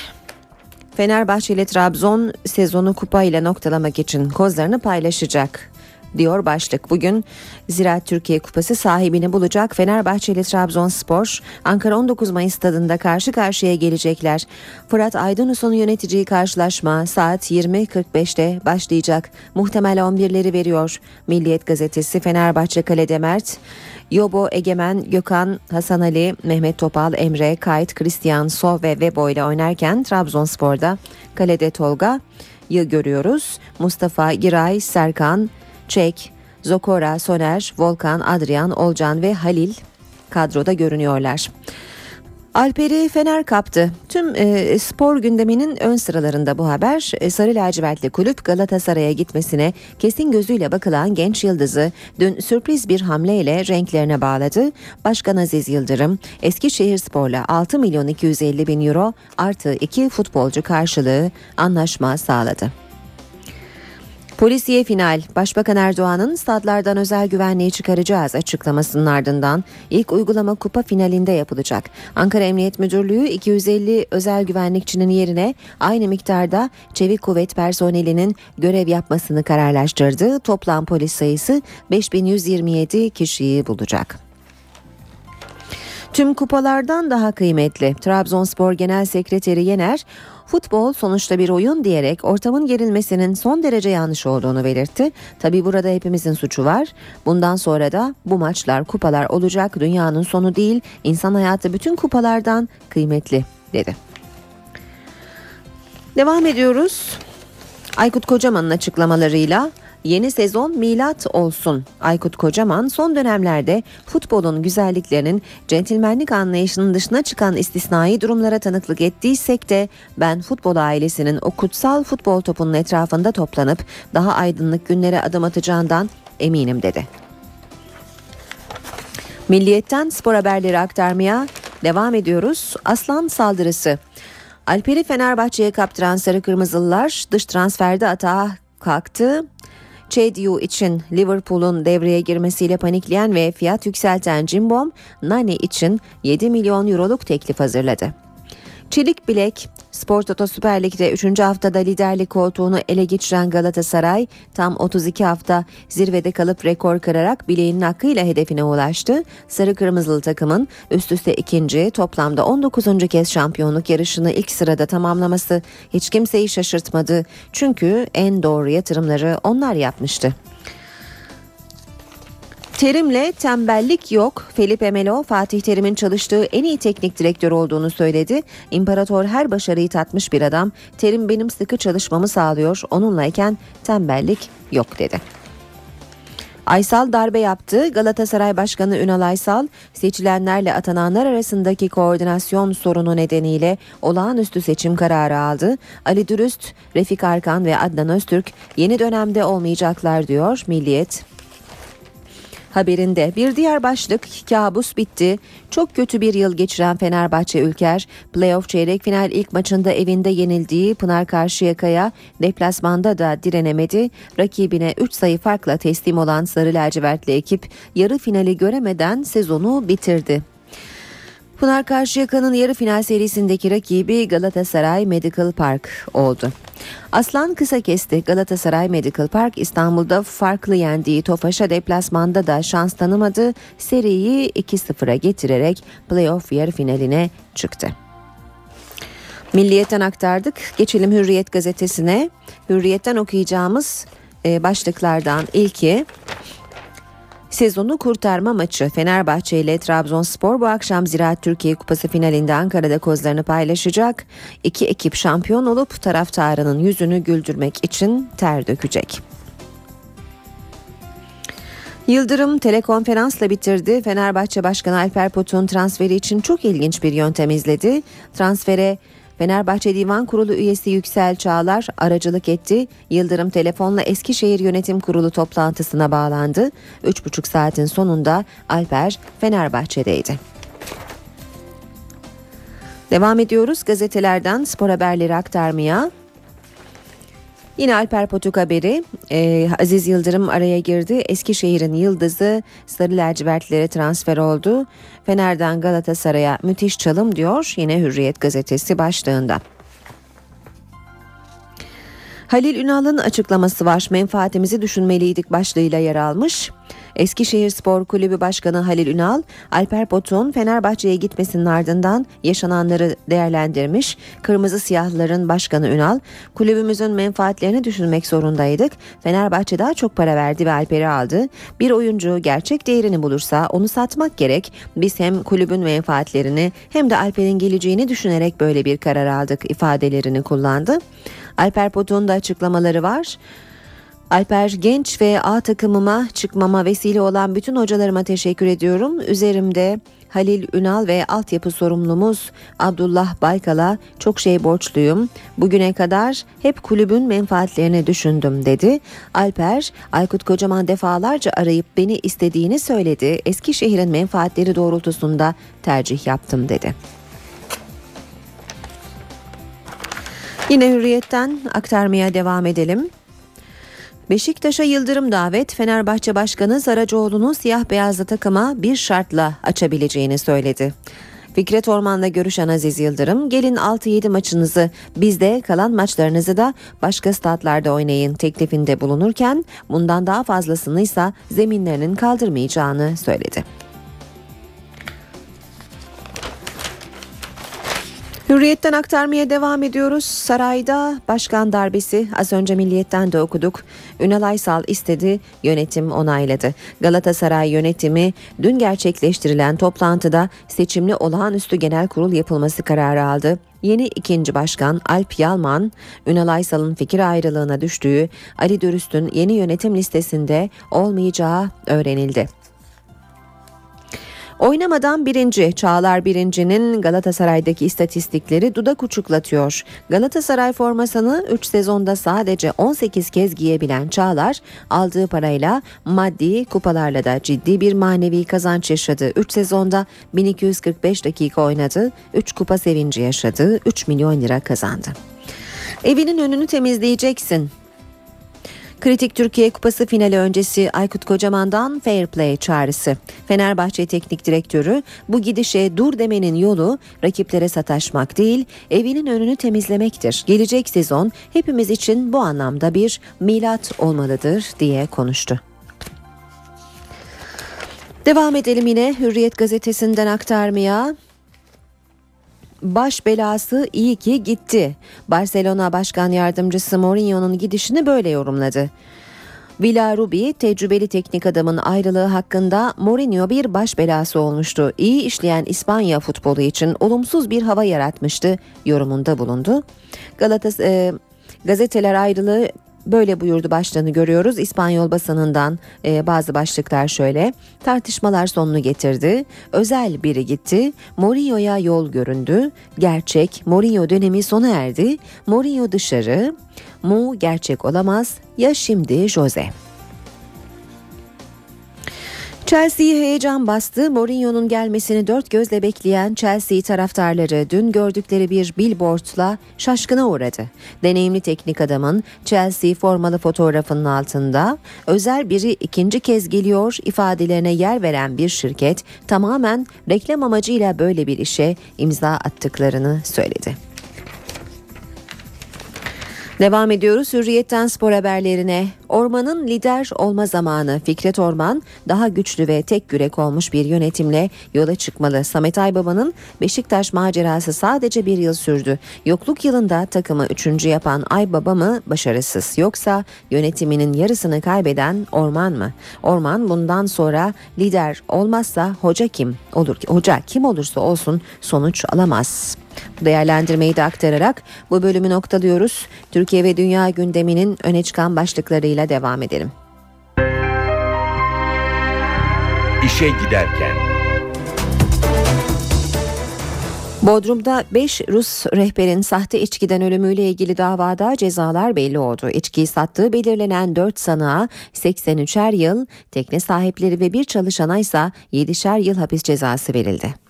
Fenerbahçe ile Trabzon sezonu kupa ile noktalamak için kozlarını paylaşacak diyor başlık. Bugün Ziraat Türkiye Kupası sahibini bulacak Fenerbahçe ile Trabzonspor Ankara 19 Mayıs stadında karşı karşıya gelecekler. Fırat Aydınus'un yöneteceği karşılaşma saat 20.45'te başlayacak. Muhtemel 11'leri veriyor. Milliyet gazetesi Fenerbahçe Kalede Mert, Yobo Egemen, Gökhan, Hasan Ali, Mehmet Topal, Emre, Kayıt, Christian, So ve Vebo ile oynarken Trabzonspor'da Kalede Tolga'yı görüyoruz. Mustafa, Giray, Serkan, Çek, Zokora, Soner, Volkan, Adrian, Olcan ve Halil kadroda görünüyorlar. Alper'i Fener kaptı. Tüm e, spor gündeminin ön sıralarında bu haber. E, Sarı lacivertli kulüp Galatasaray'a gitmesine kesin gözüyle bakılan genç yıldızı dün sürpriz bir hamleyle renklerine bağladı. Başkan Aziz Yıldırım Eskişehir Spor'la 6 milyon 250 bin euro artı 2 futbolcu karşılığı anlaşma sağladı. Polisiye final. Başbakan Erdoğan'ın stadlardan özel güvenliği çıkaracağız açıklamasının ardından ilk uygulama kupa finalinde yapılacak. Ankara Emniyet Müdürlüğü 250 özel güvenlikçinin yerine aynı miktarda çevik kuvvet personelinin görev yapmasını kararlaştırdı. Toplam polis sayısı 5127 kişiyi bulacak. Tüm kupalardan daha kıymetli. Trabzonspor Genel Sekreteri Yener, futbol sonuçta bir oyun diyerek ortamın gerilmesinin son derece yanlış olduğunu belirtti. Tabi burada hepimizin suçu var. Bundan sonra da bu maçlar, kupalar olacak. Dünyanın sonu değil, insan hayatı bütün kupalardan kıymetli dedi. Devam ediyoruz. Aykut Kocaman'ın açıklamalarıyla Yeni sezon milat olsun. Aykut Kocaman son dönemlerde futbolun güzelliklerinin centilmenlik anlayışının dışına çıkan istisnai durumlara tanıklık ettiysek de ben futbol ailesinin o kutsal futbol topunun etrafında toplanıp daha aydınlık günlere adım atacağından eminim dedi. Milliyetten spor haberleri aktarmaya devam ediyoruz. Aslan saldırısı. Alper'i Fenerbahçe'ye kaptıran Sarı Kırmızılılar dış transferde atağa kalktı. Chediu için Liverpool'un devreye girmesiyle panikleyen ve fiyat yükselten Cimbom, Nani için 7 milyon euroluk teklif hazırladı. Çelik bilek Spor Toto Süper Lig'de 3. haftada liderlik koltuğunu ele geçiren Galatasaray tam 32 hafta zirvede kalıp rekor kırarak bileğinin hakkıyla hedefine ulaştı. Sarı Kırmızılı takımın üst üste ikinci toplamda 19. kez şampiyonluk yarışını ilk sırada tamamlaması hiç kimseyi şaşırtmadı. Çünkü en doğru yatırımları onlar yapmıştı. Terim'le tembellik yok. Felipe Melo Fatih Terim'in çalıştığı en iyi teknik direktör olduğunu söyledi. İmparator her başarıyı tatmış bir adam. Terim benim sıkı çalışmamı sağlıyor. Onunlayken tembellik yok dedi. Aysal darbe yaptı. Galatasaray Başkanı Ünal Aysal seçilenlerle atananlar arasındaki koordinasyon sorunu nedeniyle olağanüstü seçim kararı aldı. Ali Dürüst, Refik Arkan ve Adnan Öztürk yeni dönemde olmayacaklar diyor Milliyet haberinde. Bir diğer başlık kabus bitti. Çok kötü bir yıl geçiren Fenerbahçe Ülker playoff çeyrek final ilk maçında evinde yenildiği Pınar Karşıyaka'ya deplasmanda da direnemedi. Rakibine 3 sayı farkla teslim olan Sarı Lacivertli ekip yarı finali göremeden sezonu bitirdi. Pınar Karşıyaka'nın yarı final serisindeki rakibi Galatasaray Medical Park oldu. Aslan kısa kesti. Galatasaray Medical Park İstanbul'da farklı yendiği Tofaş'a deplasmanda da şans tanımadı. Seriyi 2-0'a getirerek playoff yarı finaline çıktı. Milliyetten aktardık. Geçelim Hürriyet gazetesine. Hürriyet'ten okuyacağımız e, başlıklardan ilki Sezonu kurtarma maçı Fenerbahçe ile Trabzonspor bu akşam Ziraat Türkiye Kupası finalinde Ankara'da kozlarını paylaşacak. İki ekip şampiyon olup taraftarının yüzünü güldürmek için ter dökecek. Yıldırım telekonferansla bitirdi. Fenerbahçe Başkanı Alper Potun transferi için çok ilginç bir yöntem izledi. Transfere Fenerbahçe Divan Kurulu üyesi Yüksel Çağlar aracılık etti. Yıldırım telefonla Eskişehir Yönetim Kurulu toplantısına bağlandı. 3,5 saatin sonunda Alper Fenerbahçe'deydi. Devam ediyoruz gazetelerden spor haberleri aktarmaya. Yine Alper Potuk haberi e, Aziz Yıldırım araya girdi. Eskişehir'in yıldızı Sarı Lacivertlere transfer oldu. Fener'den Galatasaray'a müthiş çalım diyor yine Hürriyet gazetesi başlığında. Halil Ünal'ın açıklaması var. Menfaatimizi düşünmeliydik başlığıyla yer almış. Eskişehir Spor Kulübü Başkanı Halil Ünal, Alper Potun Fenerbahçe'ye gitmesinin ardından yaşananları değerlendirmiş. Kırmızı Siyahlıların Başkanı Ünal, kulübümüzün menfaatlerini düşünmek zorundaydık. Fenerbahçe daha çok para verdi ve Alper'i aldı. Bir oyuncu gerçek değerini bulursa onu satmak gerek. Biz hem kulübün menfaatlerini hem de Alper'in geleceğini düşünerek böyle bir karar aldık ifadelerini kullandı. Alper Potun da açıklamaları var. Alper genç ve A takımıma çıkmama vesile olan bütün hocalarıma teşekkür ediyorum. Üzerimde Halil Ünal ve altyapı sorumlumuz Abdullah Baykal'a çok şey borçluyum. Bugüne kadar hep kulübün menfaatlerini düşündüm dedi. Alper, Aykut Kocaman defalarca arayıp beni istediğini söyledi. Eskişehir'in menfaatleri doğrultusunda tercih yaptım dedi. Yine hürriyetten aktarmaya devam edelim. Beşiktaş'a yıldırım davet Fenerbahçe Başkanı Saracoğlu'nu siyah beyazlı takıma bir şartla açabileceğini söyledi. Fikret Orman'la görüşen Aziz Yıldırım, gelin 6-7 maçınızı bizde kalan maçlarınızı da başka statlarda oynayın teklifinde bulunurken bundan daha fazlasını ise zeminlerinin kaldırmayacağını söyledi. Hürriyetten aktarmaya devam ediyoruz. Sarayda başkan darbesi az önce Milliyet'ten de okuduk. Ünal Aysal istedi, yönetim onayladı. Galatasaray yönetimi dün gerçekleştirilen toplantıda seçimli olağanüstü genel kurul yapılması kararı aldı. Yeni ikinci başkan Alp Yalman, Ünal Aysal'ın fikir ayrılığına düştüğü Ali Dürüst'ün yeni yönetim listesinde olmayacağı öğrenildi. Oynamadan birinci Çağlar Birinci'nin Galatasaray'daki istatistikleri dudak uçuklatıyor. Galatasaray formasını 3 sezonda sadece 18 kez giyebilen Çağlar aldığı parayla maddi kupalarla da ciddi bir manevi kazanç yaşadı. 3 sezonda 1245 dakika oynadı, 3 kupa sevinci yaşadı, 3 milyon lira kazandı. Evinin önünü temizleyeceksin. Kritik Türkiye Kupası finali öncesi Aykut Kocaman'dan fair play çağrısı. Fenerbahçe Teknik Direktörü bu gidişe dur demenin yolu rakiplere sataşmak değil, evinin önünü temizlemektir. Gelecek sezon hepimiz için bu anlamda bir milat olmalıdır diye konuştu. Devam edelim yine Hürriyet gazetesinden aktarmaya baş belası iyi ki gitti. Barcelona Başkan Yardımcısı Mourinho'nun gidişini böyle yorumladı. Villarrubi tecrübeli teknik adamın ayrılığı hakkında Mourinho bir baş belası olmuştu. İyi işleyen İspanya futbolu için olumsuz bir hava yaratmıştı yorumunda bulundu. Galatasaray e, gazeteler ayrılığı böyle buyurdu başlığını görüyoruz. İspanyol basınından e, bazı başlıklar şöyle. Tartışmalar sonunu getirdi. Özel biri gitti. Mourinho'ya yol göründü. Gerçek Mourinho dönemi sona erdi. Mourinho dışarı. Mu gerçek olamaz. Ya şimdi Jose. Chelsea'yi heyecan bastı. Mourinho'nun gelmesini dört gözle bekleyen Chelsea taraftarları dün gördükleri bir billboardla şaşkına uğradı. Deneyimli teknik adamın Chelsea formalı fotoğrafının altında özel biri ikinci kez geliyor ifadelerine yer veren bir şirket tamamen reklam amacıyla böyle bir işe imza attıklarını söyledi. Devam ediyoruz Hürriyetten spor haberlerine. Ormanın lider olma zamanı Fikret Orman daha güçlü ve tek yürek olmuş bir yönetimle yola çıkmalı. Samet Aybaba'nın Beşiktaş macerası sadece bir yıl sürdü. Yokluk yılında takımı üçüncü yapan Aybaba mı başarısız yoksa yönetiminin yarısını kaybeden Orman mı? Orman bundan sonra lider olmazsa hoca kim olur? Hoca kim olursa olsun sonuç alamaz. Bu değerlendirmeyi de aktararak bu bölümü noktalıyoruz. Türkiye ve dünya gündeminin öne çıkan başlıklarıyla devam edelim. İşe giderken. Bodrum'da 5 Rus rehberin sahte içkiden ölümüyle ilgili davada cezalar belli oldu. İçkiyi sattığı belirlenen 4 sanığa 83'er yıl, tekne sahipleri ve bir çalışana ise 7'şer yıl hapis cezası verildi.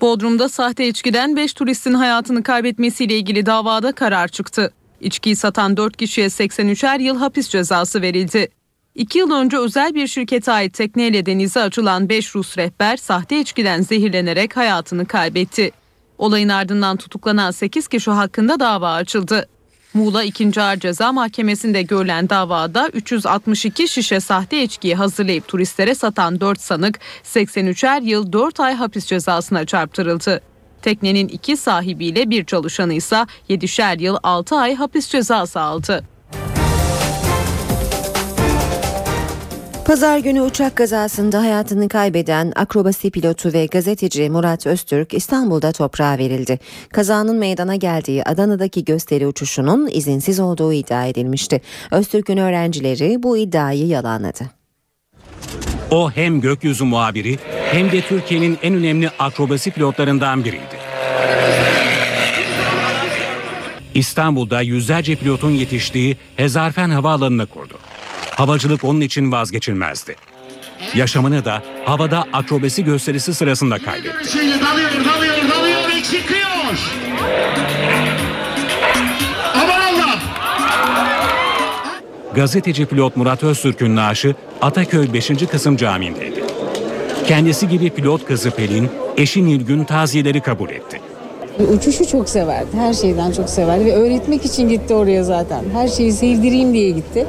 Bodrum'da sahte içkiden 5 turistin hayatını kaybetmesiyle ilgili davada karar çıktı. İçkiyi satan 4 kişiye 83'er yıl hapis cezası verildi. 2 yıl önce özel bir şirkete ait tekneyle denize açılan 5 Rus rehber sahte içkiden zehirlenerek hayatını kaybetti. Olayın ardından tutuklanan 8 kişi hakkında dava açıldı. Muğla 2. Ağır Ceza Mahkemesi'nde görülen davada 362 şişe sahte içkiyi hazırlayıp turistlere satan 4 sanık 83'er yıl 4 ay hapis cezasına çarptırıldı. Teknenin iki sahibiyle bir çalışanı ise 7'şer yıl 6 ay hapis cezası aldı. Pazar günü uçak kazasında hayatını kaybeden akrobasi pilotu ve gazeteci Murat Öztürk İstanbul'da toprağa verildi. Kazanın meydana geldiği Adana'daki gösteri uçuşunun izinsiz olduğu iddia edilmişti. Öztürk'ün öğrencileri bu iddiayı yalanladı. O hem gökyüzü muhabiri hem de Türkiye'nin en önemli akrobasi pilotlarından biriydi. İstanbul'da yüzlerce pilotun yetiştiği Hezarfen Havaalanı'nı kurdu. Havacılık onun için vazgeçilmezdi. Yaşamını da havada akrobasi gösterisi sırasında kaybetti. Şimdi dalıyor, dalıyor, dalıyor ve çıkıyor. Aman Allah! Gazeteci pilot Murat Öztürk'ün naaşı Ataköy 5. Kısım Camii'ndeydi. Kendisi gibi pilot kızı Pelin, eşi Nilgün taziyeleri kabul etti. Uçuşu çok severdi. Her şeyden çok severdi ve öğretmek için gitti oraya zaten. Her şeyi sevdireyim diye gitti.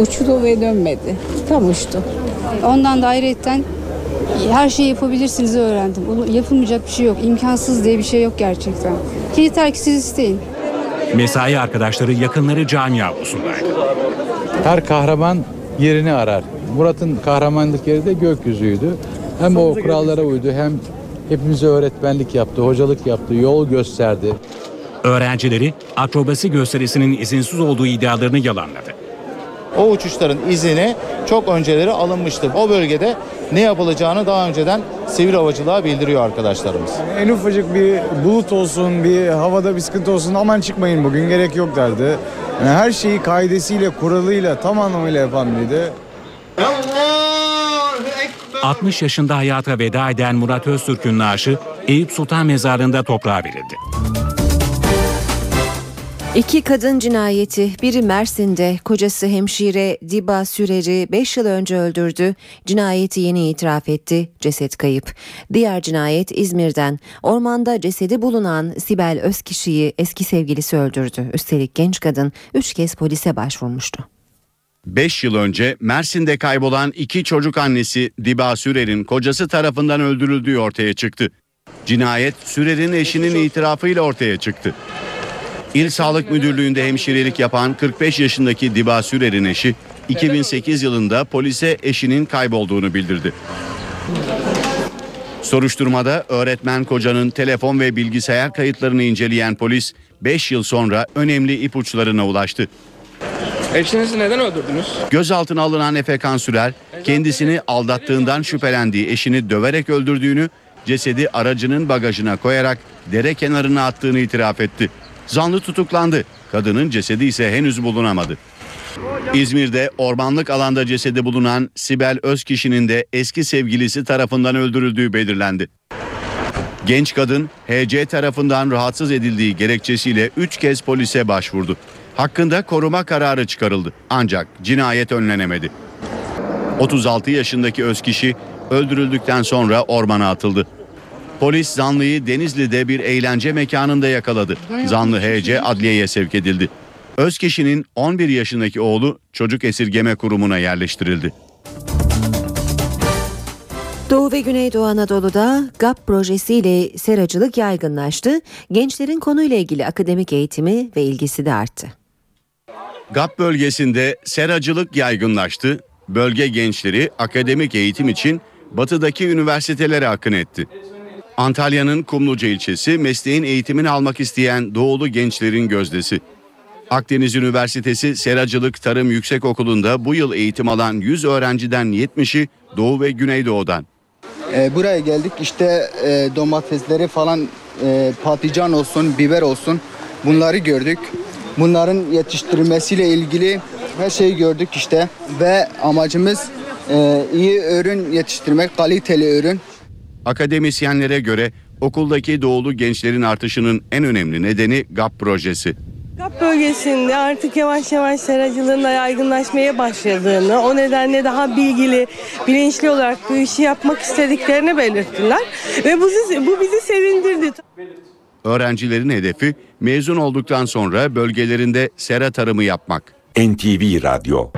Uçtu ve dönmedi. Tam uçtu. Ondan da ayrıyetten her şeyi yapabilirsiniz öğrendim. Yapılmayacak bir şey yok. İmkansız diye bir şey yok gerçekten. Yeter ki siz isteyin. Mesai arkadaşları yakınları cami avlusundaydı. Her kahraman yerini arar. Murat'ın kahramanlık yeri de gökyüzüydü. Hem o kurallara uydu hem hepimize öğretmenlik yaptı, hocalık yaptı, yol gösterdi. Öğrencileri akrobasi gösterisinin izinsiz olduğu iddialarını yalanladı. O uçuşların izini çok önceleri alınmıştı. O bölgede ne yapılacağını daha önceden sivil havacılığa bildiriyor arkadaşlarımız. En ufacık bir bulut olsun, bir havada bir sıkıntı olsun aman çıkmayın bugün gerek yok derdi. Yani her şeyi kaidesiyle, kuralıyla, tam anlamıyla yapan biriydi. 60 yaşında hayata veda eden Murat Öztürk'ün naaşı Eyüp Sultan Mezarlığı'nda toprağa verildi. İki kadın cinayeti, biri Mersin'de kocası hemşire Diba Sürer'i 5 yıl önce öldürdü. Cinayeti yeni itiraf etti, ceset kayıp. Diğer cinayet İzmir'den. Ormanda cesedi bulunan Sibel Özkişi'yi eski sevgilisi öldürdü. Üstelik genç kadın 3 kez polise başvurmuştu. 5 yıl önce Mersin'de kaybolan iki çocuk annesi Diba Sürer'in kocası tarafından öldürüldüğü ortaya çıktı. Cinayet Sürer'in eşinin itirafıyla ortaya çıktı. İl Sağlık Müdürlüğü'nde hemşirelik yapan 45 yaşındaki Diba Sürer'in eşi 2008 yılında polise eşinin kaybolduğunu bildirdi. Soruşturmada öğretmen kocanın telefon ve bilgisayar kayıtlarını inceleyen polis 5 yıl sonra önemli ipuçlarına ulaştı. Eşinizi neden öldürdünüz? Gözaltına alınan Efekan Sürer kendisini aldattığından şüphelendiği eşini döverek öldürdüğünü, cesedi aracının bagajına koyarak dere kenarına attığını itiraf etti. Zanlı tutuklandı. Kadının cesedi ise henüz bulunamadı. İzmir'de ormanlık alanda cesedi bulunan Sibel Özkişi'nin de eski sevgilisi tarafından öldürüldüğü belirlendi. Genç kadın HC tarafından rahatsız edildiği gerekçesiyle 3 kez polise başvurdu. Hakkında koruma kararı çıkarıldı ancak cinayet önlenemedi. 36 yaşındaki Özkişi öldürüldükten sonra ormana atıldı. Polis zanlıyı Denizli'de bir eğlence mekanında yakaladı. Zanlı HC adliyeye sevk edildi. Özkişi'nin 11 yaşındaki oğlu çocuk esirgeme kurumuna yerleştirildi. Doğu ve Güneydoğu Anadolu'da GAP projesiyle seracılık yaygınlaştı. Gençlerin konuyla ilgili akademik eğitimi ve ilgisi de arttı. GAP bölgesinde seracılık yaygınlaştı. Bölge gençleri akademik eğitim için batıdaki üniversitelere akın etti. Antalya'nın Kumluca ilçesi mesleğin eğitimini almak isteyen doğulu gençlerin gözdesi. Akdeniz Üniversitesi Seracılık Tarım Yüksekokulu'nda bu yıl eğitim alan 100 öğrenciden 70'i Doğu ve Güneydoğu'dan. E, buraya geldik işte e, domatesleri falan e, patlıcan olsun, biber olsun bunları gördük. Bunların yetiştirilmesiyle ilgili her şeyi gördük işte ve amacımız e, iyi ürün yetiştirmek, kaliteli ürün. Akademisyenlere göre okuldaki doğulu gençlerin artışının en önemli nedeni GAP projesi. Kap bölgesinde artık yavaş yavaş seracılığın da yaygınlaşmaya başladığını, o nedenle daha bilgili, bilinçli olarak bu işi yapmak istediklerini belirttiler. Ve bu, bu bizi sevindirdi. Öğrencilerin hedefi mezun olduktan sonra bölgelerinde sera tarımı yapmak. NTV Radyo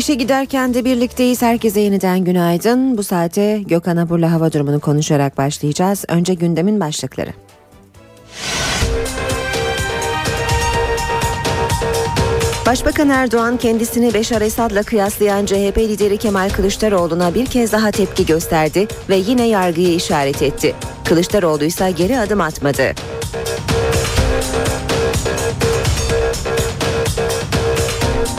İşe giderken de birlikteyiz. Herkese yeniden günaydın. Bu saate Gökhan Abur'la hava durumunu konuşarak başlayacağız. Önce gündemin başlıkları. Başbakan Erdoğan kendisini Beşar Esad'la kıyaslayan CHP lideri Kemal Kılıçdaroğlu'na bir kez daha tepki gösterdi ve yine yargıyı işaret etti. Kılıçdaroğlu ise geri adım atmadı.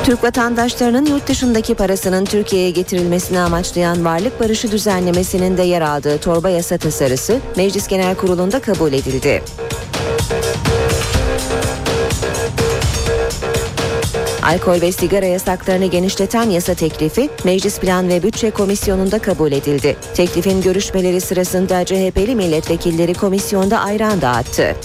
Türk vatandaşlarının yurt dışındaki parasının Türkiye'ye getirilmesini amaçlayan varlık barışı düzenlemesinin de yer aldığı torba yasa tasarısı Meclis Genel Kurulu'nda kabul edildi. Alkol ve sigara yasaklarını genişleten yasa teklifi Meclis Plan ve Bütçe Komisyonu'nda kabul edildi. Teklifin görüşmeleri sırasında CHP'li milletvekilleri komisyonda ayran dağıttı.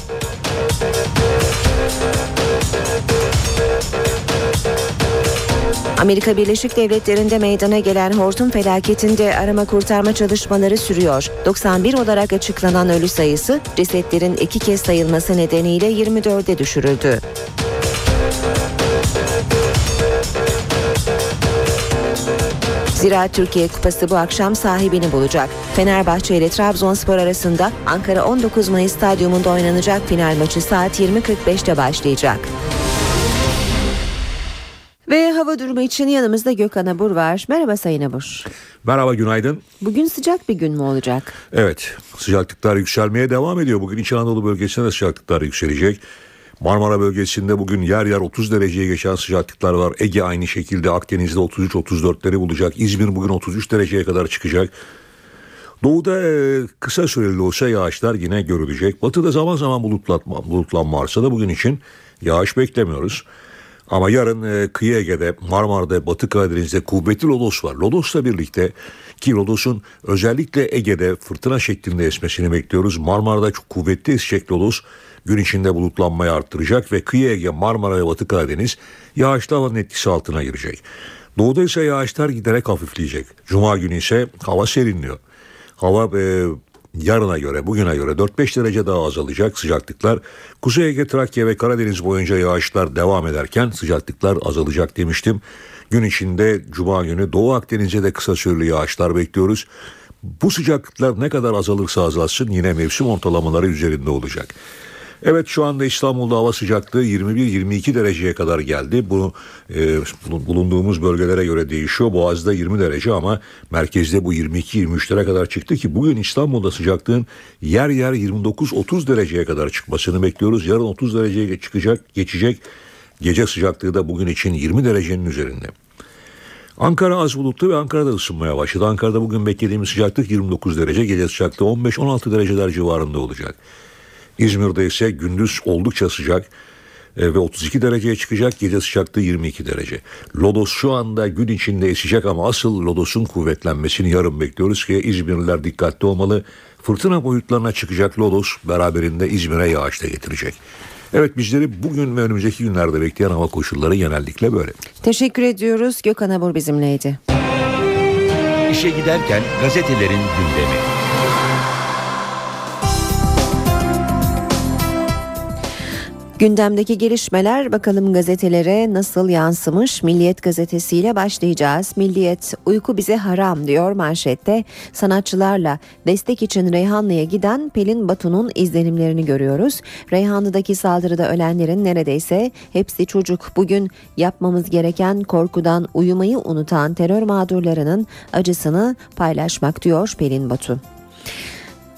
Amerika Birleşik Devletleri'nde meydana gelen hortum felaketinde arama kurtarma çalışmaları sürüyor. 91 olarak açıklanan ölü sayısı cesetlerin iki kez sayılması nedeniyle 24'e düşürüldü. Zira Türkiye Kupası bu akşam sahibini bulacak. Fenerbahçe ile Trabzonspor arasında Ankara 19 Mayıs Stadyumunda oynanacak final maçı saat 20.45'te başlayacak. Ve hava durumu için yanımızda Gökhan Abur var. Merhaba Sayın Abur. Merhaba günaydın. Bugün sıcak bir gün mü olacak? Evet sıcaklıklar yükselmeye devam ediyor. Bugün İç Anadolu bölgesinde de sıcaklıklar yükselecek. Marmara bölgesinde bugün yer yer 30 dereceye geçen sıcaklıklar var. Ege aynı şekilde Akdeniz'de 33-34'leri bulacak. İzmir bugün 33 dereceye kadar çıkacak. Doğuda e, kısa süreli olsa yağışlar yine görülecek. Batıda zaman zaman bulutlatma, bulutlanma arsa da bugün için yağış beklemiyoruz. Ama yarın e, kıyı Ege'de, Marmara'da, Batı Karadeniz'de kuvvetli lodos var. Lodos'la birlikte ki lodos'un özellikle Ege'de fırtına şeklinde esmesini bekliyoruz. Marmara'da çok kuvvetli esecek lodos gün içinde bulutlanmayı arttıracak ve kıyı Ege, Marmara ve Batı Karadeniz yağışlı havanın etkisi altına girecek. Doğuda ise yağışlar giderek hafifleyecek. Cuma günü ise hava serinliyor. Hava e, yarına göre bugüne göre 4-5 derece daha azalacak sıcaklıklar. Kuzey Ege, Trakya ve Karadeniz boyunca yağışlar devam ederken sıcaklıklar azalacak demiştim. Gün içinde Cuma günü Doğu Akdeniz'e de kısa süreli yağışlar bekliyoruz. Bu sıcaklıklar ne kadar azalırsa azalsın yine mevsim ortalamaları üzerinde olacak. Evet şu anda İstanbul'da hava sıcaklığı 21-22 dereceye kadar geldi. Bu e, bulunduğumuz bölgelere göre değişiyor. Boğaz'da 20 derece ama merkezde bu 22-23'lere kadar çıktı ki bugün İstanbul'da sıcaklığın yer yer 29-30 dereceye kadar çıkmasını bekliyoruz. Yarın 30 dereceye çıkacak, geçecek. Gece sıcaklığı da bugün için 20 derecenin üzerinde. Ankara az bulutlu ve Ankara'da ısınmaya başladı. Ankara'da bugün beklediğimiz sıcaklık 29 derece, gece sıcaklığı 15-16 dereceler civarında olacak. İzmir'de ise gündüz oldukça sıcak e, ve 32 dereceye çıkacak. Gece sıcaklığı 22 derece. Lodos şu anda gün içinde esecek ama asıl Lodos'un kuvvetlenmesini yarın bekliyoruz ki İzmirliler dikkatli olmalı. Fırtına boyutlarına çıkacak Lodos beraberinde İzmir'e yağış da getirecek. Evet bizleri bugün ve önümüzdeki günlerde bekleyen hava koşulları genellikle böyle. Teşekkür ediyoruz. Gökhan Abur bizimleydi. İşe giderken gazetelerin gündemi. Gündemdeki gelişmeler bakalım gazetelere nasıl yansımış? Milliyet gazetesiyle başlayacağız. Milliyet uyku bize haram diyor manşette. Sanatçılarla destek için Reyhanlı'ya giden Pelin Batu'nun izlenimlerini görüyoruz. Reyhanlı'daki saldırıda ölenlerin neredeyse hepsi çocuk. Bugün yapmamız gereken korkudan uyumayı unutan terör mağdurlarının acısını paylaşmak diyor Pelin Batu.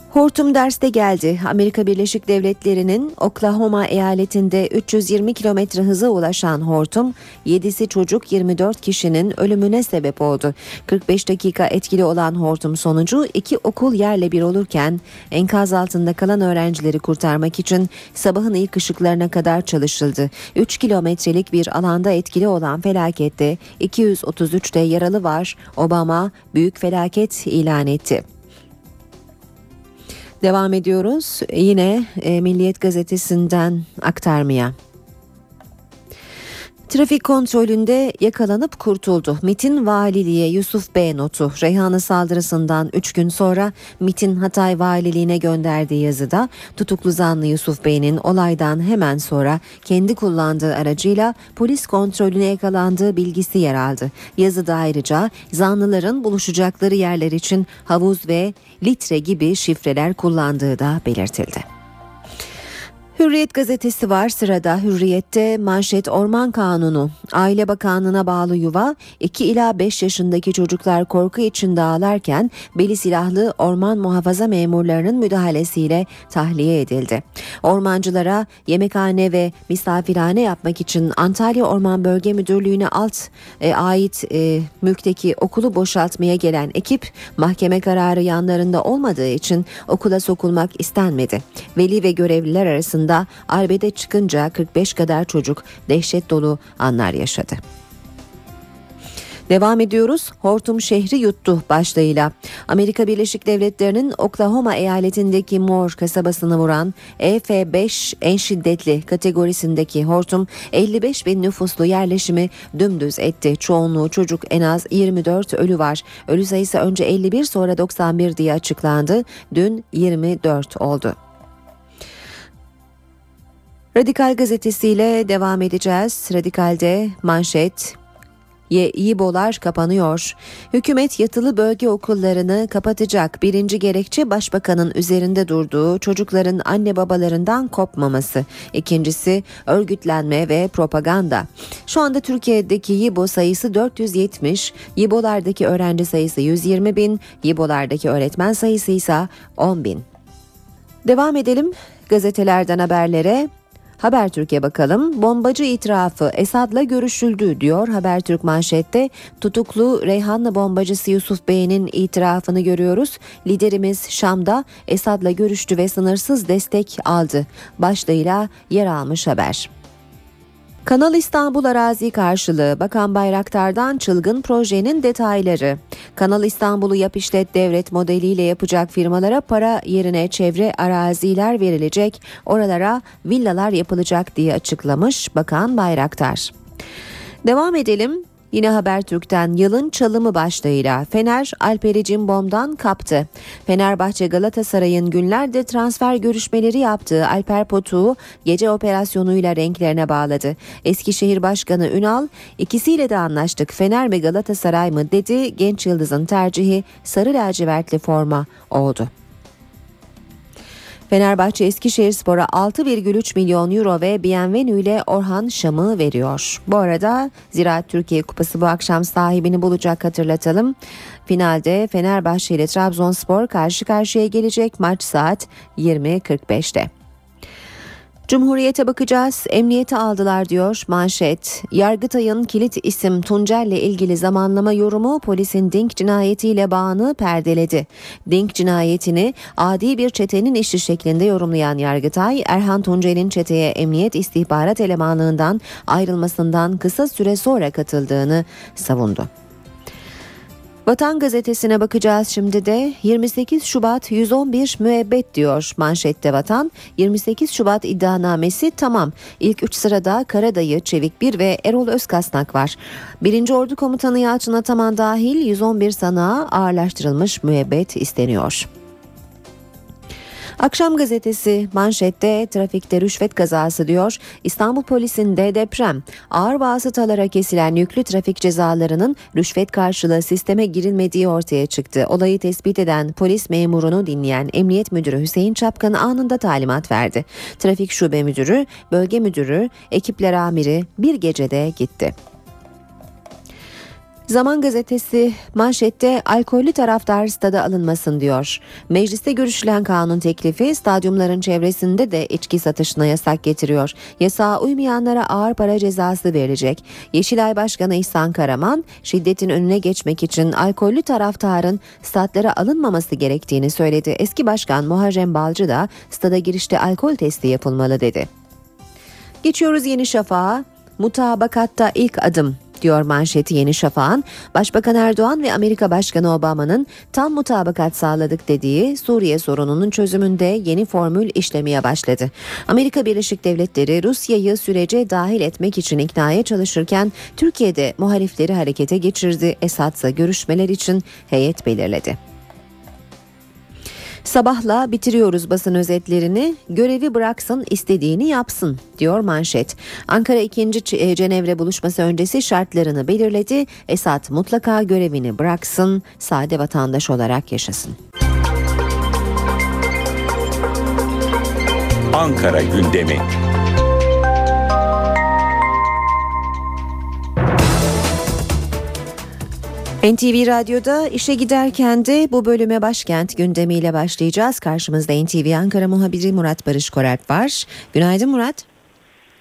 Hortum derste geldi. Amerika Birleşik Devletleri'nin Oklahoma eyaletinde 320 kilometre hıza ulaşan hortum 7'si çocuk 24 kişinin ölümüne sebep oldu. 45 dakika etkili olan hortum sonucu iki okul yerle bir olurken enkaz altında kalan öğrencileri kurtarmak için sabahın ilk ışıklarına kadar çalışıldı. 3 kilometrelik bir alanda etkili olan felakette 233'te yaralı var. Obama büyük felaket ilan etti. Devam ediyoruz yine e, Milliyet Gazetesi'nden aktarmaya. Trafik kontrolünde yakalanıp kurtuldu. MIT'in valiliğe Yusuf B notu Reyhanlı saldırısından 3 gün sonra MIT'in Hatay valiliğine gönderdiği yazıda tutuklu zanlı Yusuf Bey'in olaydan hemen sonra kendi kullandığı aracıyla polis kontrolüne yakalandığı bilgisi yer aldı. Yazıda ayrıca zanlıların buluşacakları yerler için havuz ve litre gibi şifreler kullandığı da belirtildi. Hürriyet gazetesi var sırada. Hürriyette manşet Orman Kanunu. Aile Bakanlığı'na bağlı yuva 2 ila 5 yaşındaki çocuklar korku içinde ağlarken beli silahlı orman muhafaza memurlarının müdahalesiyle tahliye edildi. Ormancılara yemekhane ve misafirhane yapmak için Antalya Orman Bölge Müdürlüğü'ne alt e, ait e, mülkteki okulu boşaltmaya gelen ekip mahkeme kararı yanlarında olmadığı için okula sokulmak istenmedi. Veli ve görevliler arasında arbede çıkınca 45 kadar çocuk dehşet dolu anlar yaşadı. Devam ediyoruz. Hortum şehri yuttu başlığıyla. Amerika Birleşik Devletleri'nin Oklahoma eyaletindeki Moore kasabasını vuran EF5 en şiddetli kategorisindeki hortum 55 bin nüfuslu yerleşimi dümdüz etti. Çoğunluğu çocuk en az 24 ölü var. Ölü sayısı önce 51 sonra 91 diye açıklandı. Dün 24 oldu. Radikal gazetesiyle devam edeceğiz. Radikal'de manşet YİBO'lar kapanıyor. Hükümet yatılı bölge okullarını kapatacak. Birinci gerekçe başbakanın üzerinde durduğu çocukların anne babalarından kopmaması. İkincisi örgütlenme ve propaganda. Şu anda Türkiye'deki YİBO sayısı 470, YİBO'lardaki öğrenci sayısı 120 bin, YİBO'lardaki öğretmen sayısı ise 10 bin. Devam edelim gazetelerden haberlere. Habertürk'e bakalım. Bombacı itirafı Esad'la görüşüldü diyor Habertürk manşette. Tutuklu Reyhanlı bombacısı Yusuf Bey'in itirafını görüyoruz. Liderimiz Şam'da Esad'la görüştü ve sınırsız destek aldı. Başlığıyla yer almış haber. Kanal İstanbul arazi karşılığı Bakan Bayraktar'dan çılgın projenin detayları. Kanal İstanbul'u yap işlet devlet modeliyle yapacak firmalara para yerine çevre araziler verilecek, oralara villalar yapılacak diye açıklamış Bakan Bayraktar. Devam edelim. Yine Habertürk'ten yılın çalımı başlığıyla Fener Alperi Cimbom'dan kaptı. Fenerbahçe Galatasaray'ın günlerde transfer görüşmeleri yaptığı Alper Potuk'u gece operasyonuyla renklerine bağladı. Eskişehir Başkanı Ünal ikisiyle de anlaştık Fener mi Galatasaray mı dedi genç yıldızın tercihi sarı lacivertli forma oldu. Fenerbahçe Eskişehir Spor'a 6,3 milyon euro ve Bienvenu ile Orhan Şam'ı veriyor. Bu arada Ziraat Türkiye Kupası bu akşam sahibini bulacak hatırlatalım. Finalde Fenerbahçe ile Trabzonspor karşı karşıya gelecek maç saat 20.45'te. Cumhuriyete bakacağız. Emniyete aldılar diyor manşet. Yargıtay'ın kilit isim Tuncer'le ilgili zamanlama yorumu polisin Dink cinayetiyle bağını perdeledi. Dink cinayetini adi bir çetenin işi şeklinde yorumlayan Yargıtay, Erhan Tuncer'in çeteye emniyet istihbarat elemanlığından ayrılmasından kısa süre sonra katıldığını savundu. Vatan gazetesine bakacağız şimdi de 28 Şubat 111 müebbet diyor manşette Vatan. 28 Şubat iddianamesi tamam. İlk 3 sırada Karadayı, Çevik Bir ve Erol Özkasnak var. 1. Ordu Komutanı Yalçın Ataman dahil 111 sanığa ağırlaştırılmış müebbet isteniyor. Akşam gazetesi manşette trafikte rüşvet kazası diyor. İstanbul polisinde deprem. Ağır vasıtalara kesilen yüklü trafik cezalarının rüşvet karşılığı sisteme girilmediği ortaya çıktı. Olayı tespit eden polis memurunu dinleyen Emniyet Müdürü Hüseyin Çapkan anında talimat verdi. Trafik Şube Müdürü, Bölge Müdürü, ekipler amiri bir gecede gitti. Zaman gazetesi manşette alkollü taraftar stada alınmasın diyor. Mecliste görüşülen kanun teklifi stadyumların çevresinde de içki satışına yasak getiriyor. Yasağa uymayanlara ağır para cezası verilecek. Yeşilay Başkanı İhsan Karaman şiddetin önüne geçmek için alkollü taraftarın statlara alınmaması gerektiğini söyledi. Eski Başkan Muharrem Balcı da stada girişte alkol testi yapılmalı dedi. Geçiyoruz Yeni Şafak'a. Mutabakatta ilk adım. Diyor manşeti Yeni Şafak'ın. Başbakan Erdoğan ve Amerika Başkanı Obama'nın tam mutabakat sağladık dediği Suriye sorununun çözümünde yeni formül işlemeye başladı. Amerika Birleşik Devletleri Rusya'yı sürece dahil etmek için iknaya çalışırken Türkiye'de muhalifleri harekete geçirdi. Esad'sa görüşmeler için heyet belirledi. Sabahla bitiriyoruz basın özetlerini. Görevi bıraksın, istediğini yapsın diyor manşet. Ankara 2. Cenevre buluşması öncesi şartlarını belirledi. Esad mutlaka görevini bıraksın, sade vatandaş olarak yaşasın. Ankara gündemi. NTV Radyo'da işe giderken de bu bölüme başkent gündemiyle başlayacağız. Karşımızda NTV Ankara muhabiri Murat Barış Koralp var. Günaydın Murat.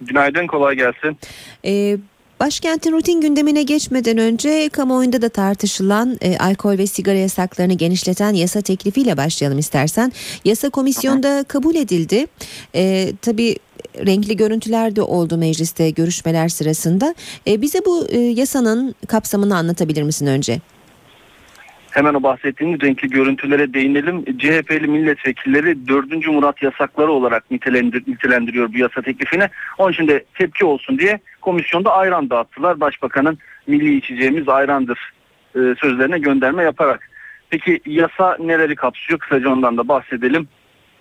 Günaydın, kolay gelsin. Ee, Başkentin rutin gündemine geçmeden önce kamuoyunda da tartışılan e, alkol ve sigara yasaklarını genişleten yasa teklifiyle başlayalım istersen. Yasa komisyonda kabul edildi. E, tabii renkli görüntüler de oldu mecliste görüşmeler sırasında. E, bize bu e, yasanın kapsamını anlatabilir misin önce? Hemen o bahsettiğiniz renkli görüntülere değinelim. CHP'li milletvekilleri 4. Murat yasakları olarak nitelendir, nitelendiriyor bu yasa teklifini. Onun için de tepki olsun diye komisyonda ayran dağıttılar. Başbakanın milli içeceğimiz ayrandır e, sözlerine gönderme yaparak. Peki yasa neleri kapsıyor? Kısaca ondan da bahsedelim.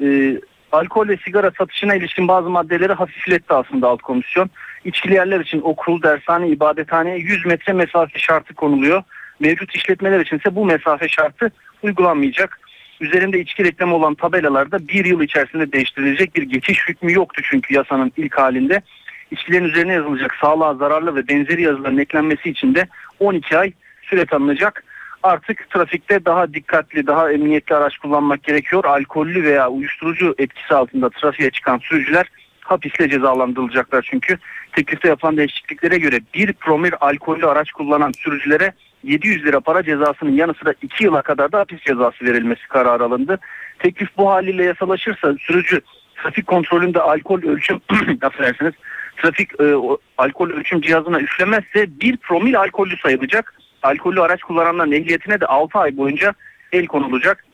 E, alkol ve sigara satışına ilişkin bazı maddeleri hafifletti aslında alt komisyon. İçkili yerler için okul, dershane, ibadethaneye 100 metre mesafe şartı konuluyor. Mevcut işletmeler içinse bu mesafe şartı uygulanmayacak. Üzerinde içki reklamı olan tabelalarda bir yıl içerisinde değiştirilecek bir geçiş hükmü yoktu çünkü yasanın ilk halinde. İçkilerin üzerine yazılacak sağlığa zararlı ve benzeri yazıların eklenmesi için de 12 ay süre tanınacak. Artık trafikte daha dikkatli, daha emniyetli araç kullanmak gerekiyor. Alkollü veya uyuşturucu etkisi altında trafiğe çıkan sürücüler hapisle cezalandırılacaklar çünkü teklifte yapılan değişikliklere göre bir promil alkollü araç kullanan sürücülere 700 lira para cezasının yanı sıra 2 yıla kadar da hapis cezası verilmesi kararı alındı. Teklif bu haliyle yasalaşırsa sürücü trafik kontrolünde alkol ölçüm affedersiniz trafik e, alkol ölçüm cihazına üflemezse bir promil alkollü sayılacak. Alkollü araç kullananların ehliyetine de 6 ay boyunca el konulacak.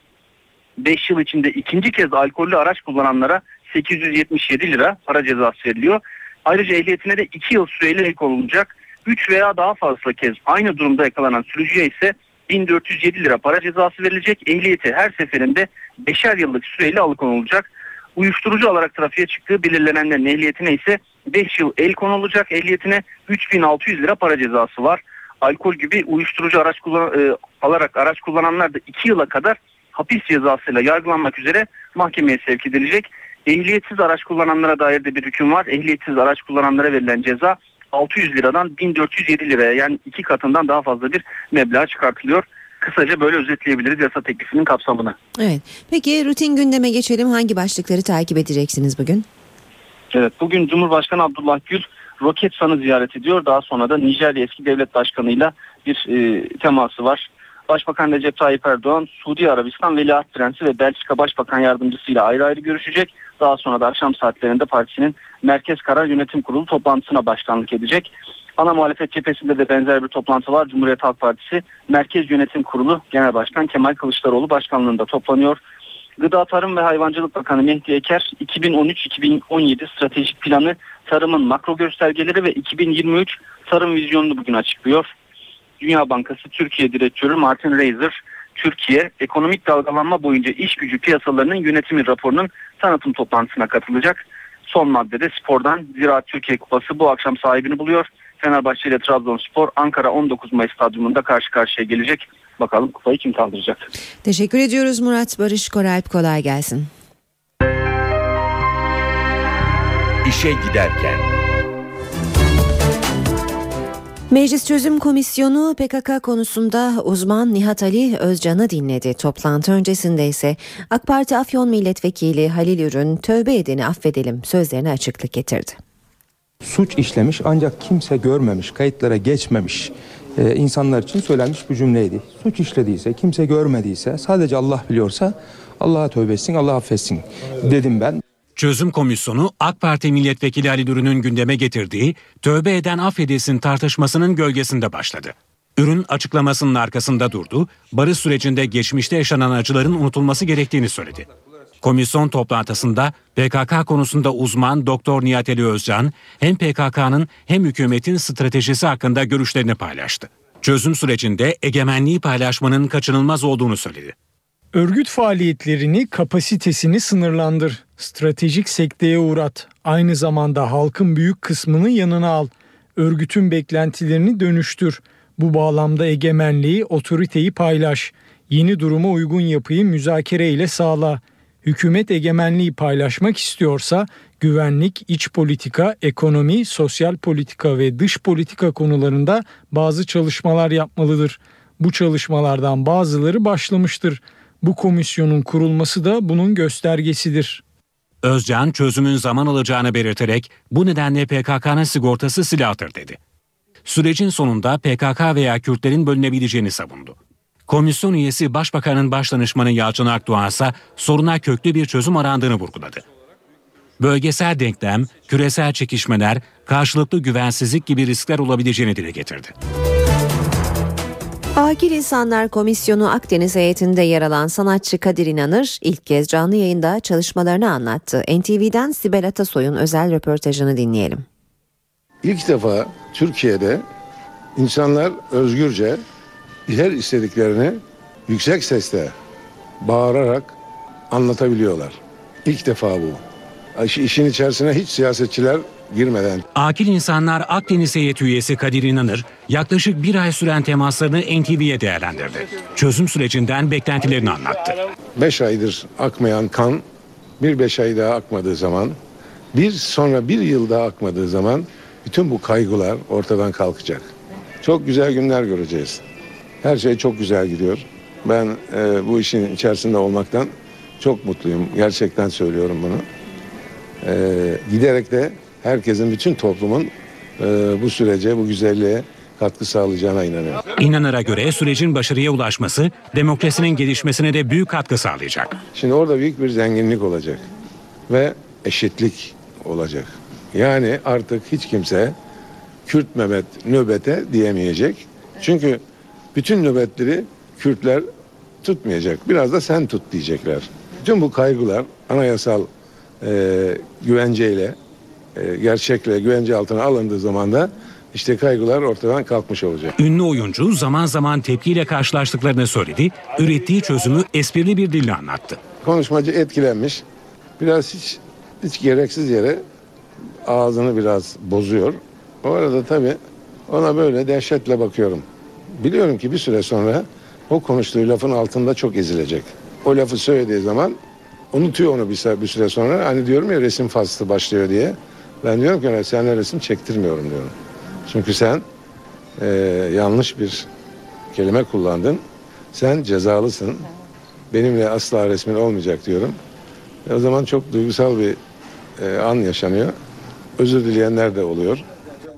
5 yıl içinde ikinci kez alkollü araç kullananlara 877 lira para cezası veriliyor. Ayrıca ehliyetine de 2 yıl süreyle el konulacak. 3 veya daha fazla kez aynı durumda yakalanan sürücüye ise 1407 lira para cezası verilecek. Ehliyeti her seferinde 5'er yıllık süreyle alıkonulacak. Uyuşturucu olarak trafiğe çıktığı belirlenenlerin ehliyetine ise 5 yıl el konulacak. Ehliyetine 3600 lira para cezası var. Alkol gibi uyuşturucu araç kullan e, alarak araç kullananlar da 2 yıla kadar hapis cezasıyla yargılanmak üzere mahkemeye sevk edilecek. Ehliyetsiz araç kullananlara dair de bir hüküm var. Ehliyetsiz araç kullananlara verilen ceza 600 liradan 1407 liraya yani iki katından daha fazla bir meblağ çıkartılıyor. Kısaca böyle özetleyebiliriz yasa teklifinin kapsamını. Evet. Peki rutin gündeme geçelim. Hangi başlıkları takip edeceksiniz bugün? Evet bugün Cumhurbaşkanı Abdullah Gül Roketsan'ı ziyaret ediyor. Daha sonra da Nijerya eski devlet başkanıyla bir e, teması var. Başbakan Recep Tayyip Erdoğan, Suudi Arabistan Veliaht Prensi ve Belçika Başbakan Yardımcısıyla ayrı ayrı görüşecek. Daha sonra da akşam saatlerinde partisinin Merkez Karar Yönetim Kurulu toplantısına başkanlık edecek. Ana muhalefet cephesinde de benzer bir toplantı var. Cumhuriyet Halk Partisi Merkez Yönetim Kurulu Genel Başkan Kemal Kılıçdaroğlu başkanlığında toplanıyor. Gıda Tarım ve Hayvancılık Bakanı Mehdi Eker 2013-2017 stratejik planı, tarımın makro göstergeleri ve 2023 tarım vizyonunu bugün açıklıyor. Dünya Bankası Türkiye Direktörü Martin Reiser, Türkiye ekonomik dalgalanma boyunca iş gücü piyasalarının yönetimi raporunun tanıtım toplantısına katılacak. Son maddede spordan Ziraat Türkiye Kupası bu akşam sahibini buluyor. Fenerbahçe ile Trabzonspor Ankara 19 Mayıs stadyumunda karşı karşıya gelecek. Bakalım kupayı kim kaldıracak? Teşekkür ediyoruz Murat Barış Koralp. Kolay gelsin. İşe giderken. Meclis Çözüm Komisyonu PKK konusunda uzman Nihat Ali Özcan'ı dinledi. Toplantı öncesinde ise AK Parti Afyon Milletvekili Halil Ürün tövbe edeni affedelim sözlerine açıklık getirdi. Suç işlemiş ancak kimse görmemiş, kayıtlara geçmemiş e, insanlar için söylenmiş bir cümleydi. Suç işlediyse, kimse görmediyse, sadece Allah biliyorsa Allah'a tövbe etsin, Allah affetsin dedim ben. Çözüm Komisyonu AK Parti Milletvekili Ali Dürü'nün gündeme getirdiği tövbe eden affedilsin tartışmasının gölgesinde başladı. Ürün açıklamasının arkasında durdu, barış sürecinde geçmişte yaşanan acıların unutulması gerektiğini söyledi. Komisyon toplantısında PKK konusunda uzman Doktor Nihat Ali Özcan hem PKK'nın hem hükümetin stratejisi hakkında görüşlerini paylaştı. Çözüm sürecinde egemenliği paylaşmanın kaçınılmaz olduğunu söyledi. Örgüt faaliyetlerini, kapasitesini sınırlandır. Stratejik sekteye uğrat. Aynı zamanda halkın büyük kısmını yanına al. Örgütün beklentilerini dönüştür. Bu bağlamda egemenliği, otoriteyi paylaş. Yeni duruma uygun yapıyı müzakere ile sağla. Hükümet egemenliği paylaşmak istiyorsa güvenlik, iç politika, ekonomi, sosyal politika ve dış politika konularında bazı çalışmalar yapmalıdır. Bu çalışmalardan bazıları başlamıştır. Bu komisyonun kurulması da bunun göstergesidir. Özcan çözümün zaman alacağını belirterek bu nedenle PKK'nın sigortası silahtır dedi. Sürecin sonunda PKK veya Kürtlerin bölünebileceğini savundu. Komisyon üyesi Başbakanın Başdanışmanı Yalçın Akdoğan ise soruna köklü bir çözüm arandığını vurguladı. Bölgesel denklem, küresel çekişmeler, karşılıklı güvensizlik gibi riskler olabileceğini dile getirdi. Akil İnsanlar Komisyonu Akdeniz heyetinde yer alan sanatçı Kadir İnanır ilk kez canlı yayında çalışmalarını anlattı. NTV'den Sibel Atasoy'un özel röportajını dinleyelim. İlk defa Türkiye'de insanlar özgürce her istediklerini yüksek sesle bağırarak anlatabiliyorlar. İlk defa bu. İşin içerisine hiç siyasetçiler girmeden. Akil İnsanlar Akdeniz heyeti üyesi Kadir İnanır yaklaşık bir ay süren temaslarını NTV'ye değerlendirdi. Çözüm sürecinden beklentilerini anlattı. Beş aydır akmayan kan bir beş ay daha akmadığı zaman bir sonra bir yıl daha akmadığı zaman bütün bu kaygılar ortadan kalkacak. Çok güzel günler göreceğiz. Her şey çok güzel gidiyor. Ben e, bu işin içerisinde olmaktan çok mutluyum. Gerçekten söylüyorum bunu. E, giderek de herkesin, bütün toplumun e, bu sürece, bu güzelliğe katkı sağlayacağına inanıyorum. İnanır'a göre sürecin başarıya ulaşması demokrasinin gelişmesine de büyük katkı sağlayacak. Şimdi orada büyük bir zenginlik olacak ve eşitlik olacak. Yani artık hiç kimse Kürt Mehmet nöbete diyemeyecek. Çünkü bütün nöbetleri Kürtler tutmayacak. Biraz da sen tut diyecekler. Bütün bu kaygılar anayasal e, güvenceyle, e, gerçekle güvence altına alındığı zaman da işte kaygılar ortadan kalkmış olacak. Ünlü oyuncu zaman zaman tepkiyle karşılaştıklarını söyledi. Ürettiği çözümü esprili bir dille anlattı. Konuşmacı etkilenmiş. Biraz hiç hiç gereksiz yere ağzını biraz bozuyor. O arada tabii ona böyle dehşetle bakıyorum. Biliyorum ki bir süre sonra o konuştuğu lafın altında çok ezilecek. O lafı söylediği zaman unutuyor onu bir, bir süre sonra. Hani diyorum ya resim faslı başlıyor diye. Ben diyorum ki sen resim çektirmiyorum diyorum. Çünkü sen e, yanlış bir kelime kullandın. Sen cezalısın. Benimle asla resmin olmayacak diyorum. E, o zaman çok duygusal bir e, an yaşanıyor. Özür dileyenler de oluyor.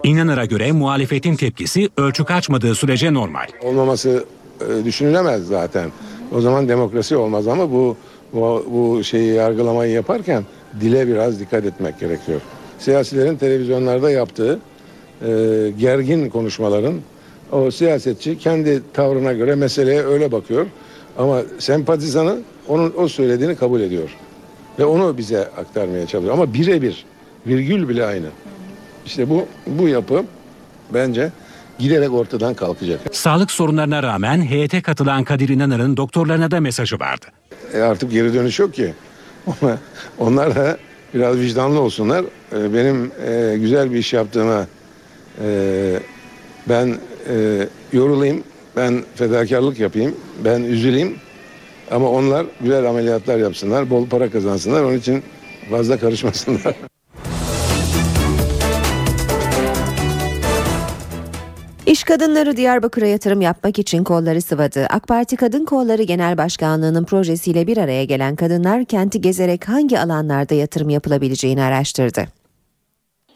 İnanır'a göre muhalefetin tepkisi ölçü kaçmadığı sürece normal. Olmaması e, düşünülemez zaten. O zaman demokrasi olmaz ama bu, bu bu şeyi yargılamayı yaparken dile biraz dikkat etmek gerekiyor. Siyasilerin televizyonlarda yaptığı e, gergin konuşmaların o siyasetçi kendi tavrına göre meseleye öyle bakıyor. Ama sempatizanı onun o söylediğini kabul ediyor. Ve onu bize aktarmaya çalışıyor. Ama birebir, virgül bile aynı. İşte bu bu yapı bence giderek ortadan kalkacak. Sağlık sorunlarına rağmen heyete katılan Kadir İnanır'ın doktorlarına da mesajı vardı. E artık geri dönüş yok ki. Onlar da biraz vicdanlı olsunlar. E, benim e, güzel bir iş yaptığıma e, ben e, yorulayım, ben fedakarlık yapayım, ben üzüleyim. Ama onlar güzel ameliyatlar yapsınlar, bol para kazansınlar. Onun için fazla karışmasınlar. İş kadınları Diyarbakır'a yatırım yapmak için kolları sıvadı. AK Parti Kadın Kolları Genel Başkanlığı'nın projesiyle bir araya gelen kadınlar kenti gezerek hangi alanlarda yatırım yapılabileceğini araştırdı.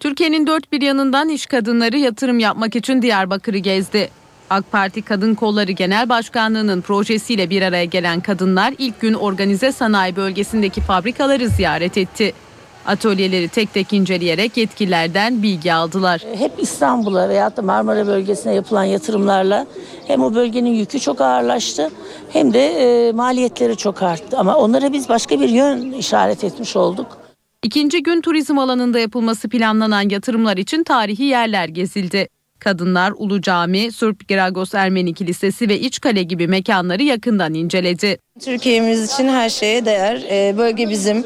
Türkiye'nin dört bir yanından iş kadınları yatırım yapmak için Diyarbakır'ı gezdi. AK Parti Kadın Kolları Genel Başkanlığı'nın projesiyle bir araya gelen kadınlar ilk gün organize sanayi bölgesindeki fabrikaları ziyaret etti. Atölyeleri tek tek inceleyerek yetkililerden bilgi aldılar. Hep İstanbul'a veyahut da Marmara bölgesine yapılan yatırımlarla hem o bölgenin yükü çok ağırlaştı hem de e, maliyetleri çok arttı. Ama onlara biz başka bir yön işaret etmiş olduk. İkinci gün turizm alanında yapılması planlanan yatırımlar için tarihi yerler gezildi. Kadınlar Ulu Cami, Sırp Giragos Ermeni Kilisesi ve İçkale gibi mekanları yakından inceledi. Türkiye'miz için her şeye değer. Ee, bölge bizim.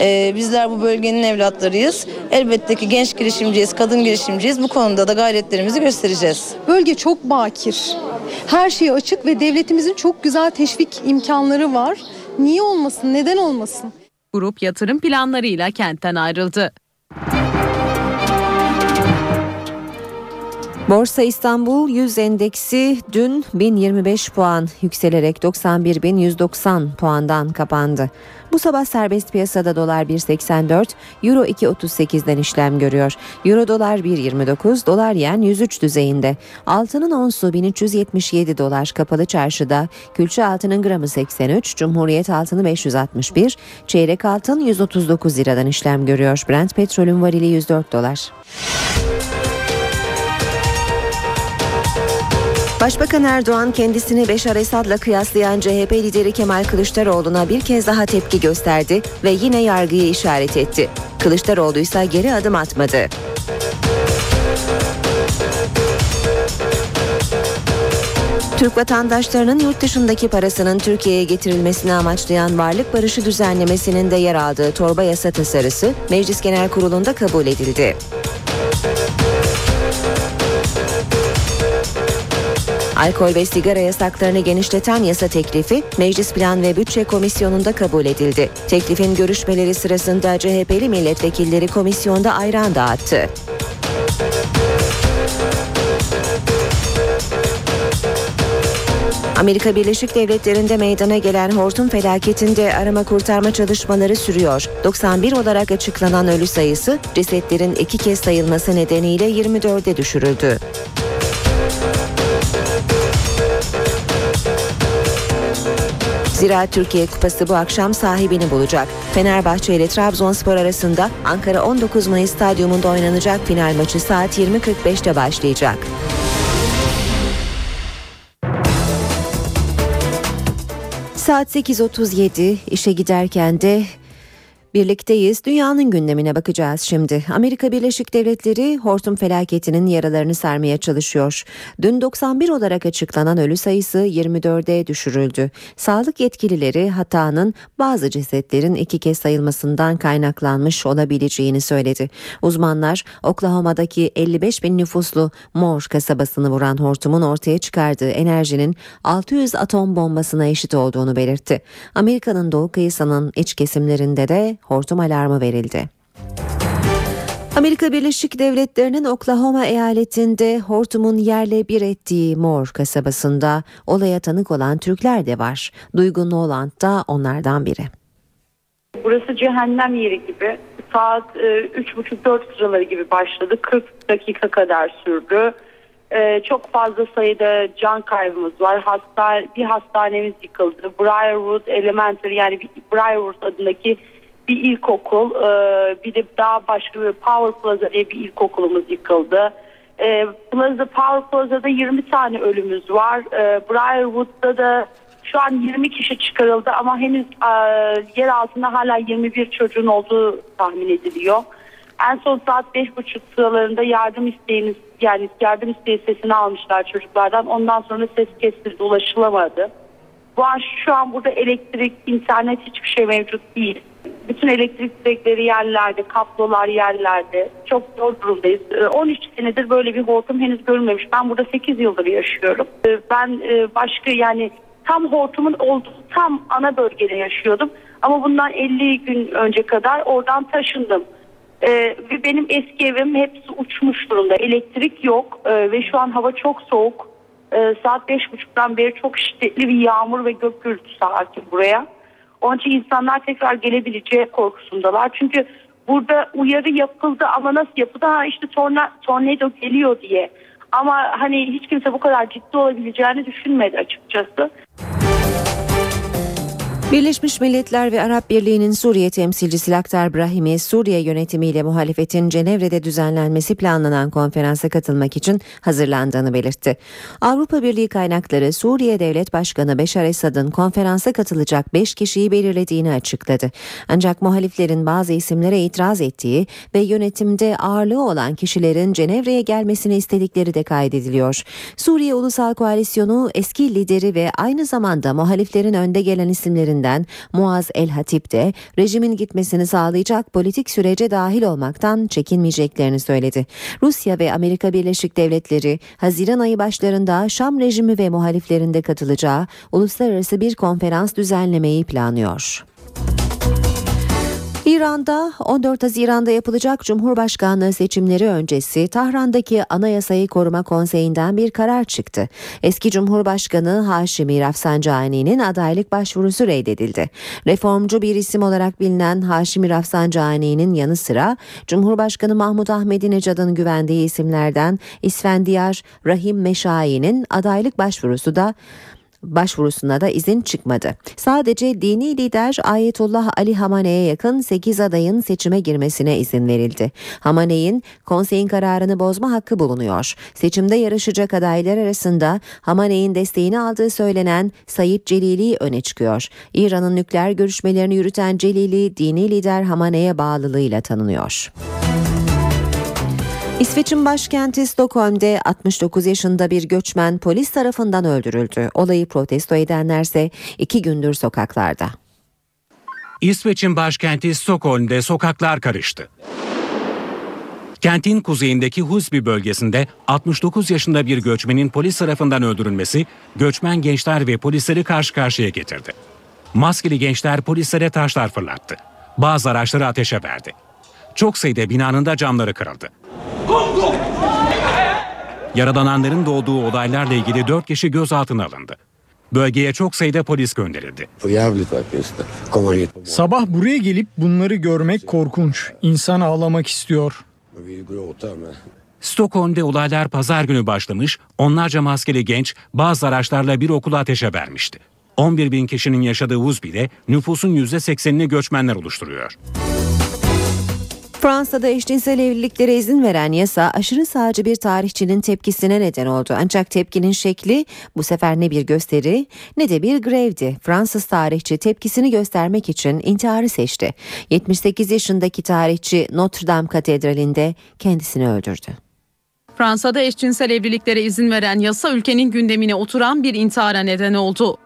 Ee, bizler bu bölgenin evlatlarıyız. Elbette ki genç girişimciyiz, kadın girişimciyiz. Bu konuda da gayretlerimizi göstereceğiz. Bölge çok bakir. Her şeye açık ve devletimizin çok güzel teşvik imkanları var. Niye olmasın, neden olmasın? Grup yatırım planlarıyla kentten ayrıldı. Borsa İstanbul 100 endeksi dün 1025 puan yükselerek 91.190 puandan kapandı. Bu sabah serbest piyasada dolar 1.84, euro 2.38'den işlem görüyor. Euro dolar 1.29, dolar yen 103 düzeyinde. Altının onsu 1377 dolar kapalı çarşıda. Külçe altının gramı 83, Cumhuriyet altını 561, çeyrek altın 139 liradan işlem görüyor. Brent petrolün varili 104 dolar. Başbakan Erdoğan kendisini Beşar Esad'la kıyaslayan CHP lideri Kemal Kılıçdaroğlu'na bir kez daha tepki gösterdi ve yine yargıyı işaret etti. Kılıçdaroğlu ise geri adım atmadı. Türk vatandaşlarının yurt dışındaki parasının Türkiye'ye getirilmesini amaçlayan varlık barışı düzenlemesinin de yer aldığı torba yasa tasarısı Meclis Genel Kurulu'nda kabul edildi. Alkol ve sigara yasaklarını genişleten yasa teklifi Meclis Plan ve Bütçe Komisyonu'nda kabul edildi. Teklifin görüşmeleri sırasında CHP'li milletvekilleri komisyonda ayran dağıttı. Amerika Birleşik Devletleri'nde meydana gelen hortum felaketinde arama kurtarma çalışmaları sürüyor. 91 olarak açıklanan ölü sayısı cesetlerin iki kez sayılması nedeniyle 24'e düşürüldü. Zira Türkiye Kupası bu akşam sahibini bulacak. Fenerbahçe ile Trabzonspor arasında Ankara 19 Mayıs Stadyumunda oynanacak final maçı saat 20.45'te başlayacak. Saat 8.37 işe giderken de Birlikteyiz. Dünyanın gündemine bakacağız şimdi. Amerika Birleşik Devletleri hortum felaketinin yaralarını sarmaya çalışıyor. Dün 91 olarak açıklanan ölü sayısı 24'e düşürüldü. Sağlık yetkilileri hatanın bazı cesetlerin iki kez sayılmasından kaynaklanmış olabileceğini söyledi. Uzmanlar Oklahoma'daki 55 bin nüfuslu Moore kasabasını vuran hortumun ortaya çıkardığı enerjinin 600 atom bombasına eşit olduğunu belirtti. Amerika'nın doğu kıyısının iç kesimlerinde de hortum alarmı verildi. Amerika Birleşik Devletleri'nin Oklahoma eyaletinde hortumun yerle bir ettiği Moore kasabasında olaya tanık olan Türkler de var. Duygu Noland da onlardan biri. Burası cehennem yeri gibi. Saat e, üç buçuk dört sıraları gibi başladı. 40 dakika kadar sürdü. E, çok fazla sayıda can kaybımız var. Hasta, bir hastanemiz yıkıldı. Briarwood Elementary yani Briarwood adındaki bir ilkokul, e, bir de daha başka bir Power Plaza diye bir ilkokulumuz yıkıldı. E, Plaza Power Plaza'da 20 tane ölümümüz var. E, Briarwood'da da şu an 20 kişi çıkarıldı ama henüz e, yer altında hala 21 çocuğun olduğu tahmin ediliyor. En son saat 5.30 sıralarında yardım isteğiniz yani yardım isteği sesini almışlar çocuklardan. Ondan sonra ses kesildi, ulaşılamadı. Bu an şu an burada elektrik, internet hiçbir şey mevcut değil. Bütün elektrik direkleri yerlerde, kablolar yerlerde. Çok zor durumdayız. 13 ee, senedir böyle bir hortum henüz görülmemiş. Ben burada 8 yıldır yaşıyorum. Ee, ben e, başka yani tam hortumun olduğu tam ana bölgede yaşıyordum. Ama bundan 50 gün önce kadar oradan taşındım. Ee, benim eski evim hepsi uçmuş durumda. Elektrik yok ee, ve şu an hava çok soğuk. Ee, saat beş buçuktan beri çok şiddetli bir yağmur ve gök gürültüsü hakim buraya. Onun için insanlar tekrar gelebileceği korkusundalar. Çünkü burada uyarı yapıldı ama nasıl yapıldı? Ha işte torna, tornado geliyor diye. Ama hani hiç kimse bu kadar ciddi olabileceğini düşünmedi açıkçası. Birleşmiş Milletler ve Arap Birliği'nin Suriye temsilcisi Lakhdar Brahimi, Suriye yönetimiyle muhalefetin Cenevre'de düzenlenmesi planlanan konferansa katılmak için hazırlandığını belirtti. Avrupa Birliği kaynakları Suriye Devlet Başkanı Beşar Esad'ın konferansa katılacak 5 kişiyi belirlediğini açıkladı. Ancak muhaliflerin bazı isimlere itiraz ettiği ve yönetimde ağırlığı olan kişilerin Cenevre'ye gelmesini istedikleri de kaydediliyor. Suriye Ulusal Koalisyonu eski lideri ve aynı zamanda muhaliflerin önde gelen isimlerinden Muaz El Hatip de rejimin gitmesini sağlayacak politik sürece dahil olmaktan çekinmeyeceklerini söyledi. Rusya ve Amerika Birleşik Devletleri Haziran ayı başlarında Şam rejimi ve muhaliflerinde katılacağı uluslararası bir konferans düzenlemeyi planlıyor. İran'da 14 Haziran'da yapılacak Cumhurbaşkanlığı seçimleri öncesi Tahran'daki Anayasayı Koruma Konseyi'nden bir karar çıktı. Eski Cumhurbaşkanı Haşimi Rafsanjani'nin adaylık başvurusu reddedildi. Reformcu bir isim olarak bilinen Haşimi Rafsanjani'nin yanı sıra Cumhurbaşkanı Mahmut Ahmedinejad'ın güvendiği isimlerden İsfendiyar Rahim Meşai'nin adaylık başvurusu da başvurusuna da izin çıkmadı. Sadece dini lider Ayetullah Ali Hamane'ye yakın 8 adayın seçime girmesine izin verildi. Hamane'in konseyin kararını bozma hakkı bulunuyor. Seçimde yarışacak adaylar arasında Hamane'in desteğini aldığı söylenen Sayit Celili öne çıkıyor. İran'ın nükleer görüşmelerini yürüten Celili dini lider Hamane'ye bağlılığıyla tanınıyor. İsveç'in başkenti Stockholm'de 69 yaşında bir göçmen polis tarafından öldürüldü. Olayı protesto edenlerse iki gündür sokaklarda. İsveç'in başkenti Stockholm'de sokaklar karıştı. Kentin kuzeyindeki Husby bölgesinde 69 yaşında bir göçmenin polis tarafından öldürülmesi göçmen gençler ve polisleri karşı karşıya getirdi. Maskeli gençler polislere taşlar fırlattı. Bazı araçları ateşe verdi. Çok sayıda binanın da camları kırıldı. Yaralananların doğduğu olaylarla ilgili 4 kişi gözaltına alındı. Bölgeye çok sayıda polis gönderildi. Sabah buraya gelip bunları görmek korkunç. İnsan ağlamak istiyor. Stockholm'de olaylar pazar günü başlamış, onlarca maskeli genç bazı araçlarla bir okula ateşe vermişti. 11 bin kişinin yaşadığı Uzbi'de nüfusun %80'ini göçmenler oluşturuyor. Fransa'da eşcinsel evliliklere izin veren yasa aşırı sağcı bir tarihçinin tepkisine neden oldu. Ancak tepkinin şekli bu sefer ne bir gösteri ne de bir grevdi. Fransız tarihçi tepkisini göstermek için intiharı seçti. 78 yaşındaki tarihçi Notre Dame Katedrali'nde kendisini öldürdü. Fransa'da eşcinsel evliliklere izin veren yasa ülkenin gündemine oturan bir intihara neden oldu.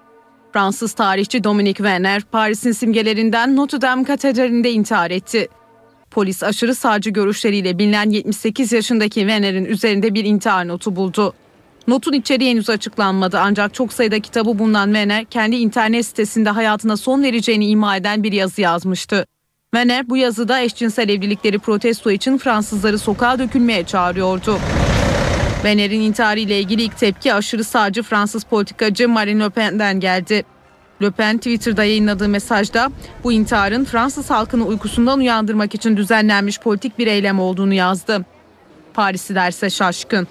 Fransız tarihçi Dominique Werner, Paris'in simgelerinden Notre Dame Katedrali'nde intihar etti. Polis aşırı sağcı görüşleriyle bilinen 78 yaşındaki Werner'in üzerinde bir intihar notu buldu. Notun içeriği henüz açıklanmadı ancak çok sayıda kitabı bulunan Werner kendi internet sitesinde hayatına son vereceğini ima eden bir yazı yazmıştı. Werner bu yazıda eşcinsel evlilikleri protesto için Fransızları sokağa dökülmeye çağırıyordu. Werner'in intiharı ile ilgili ilk tepki aşırı sağcı Fransız politikacı Marine Le Pen'den geldi. Le Pen Twitter'da yayınladığı mesajda bu intiharın Fransız halkını uykusundan uyandırmak için düzenlenmiş politik bir eylem olduğunu yazdı. Parisliler ise şaşkın.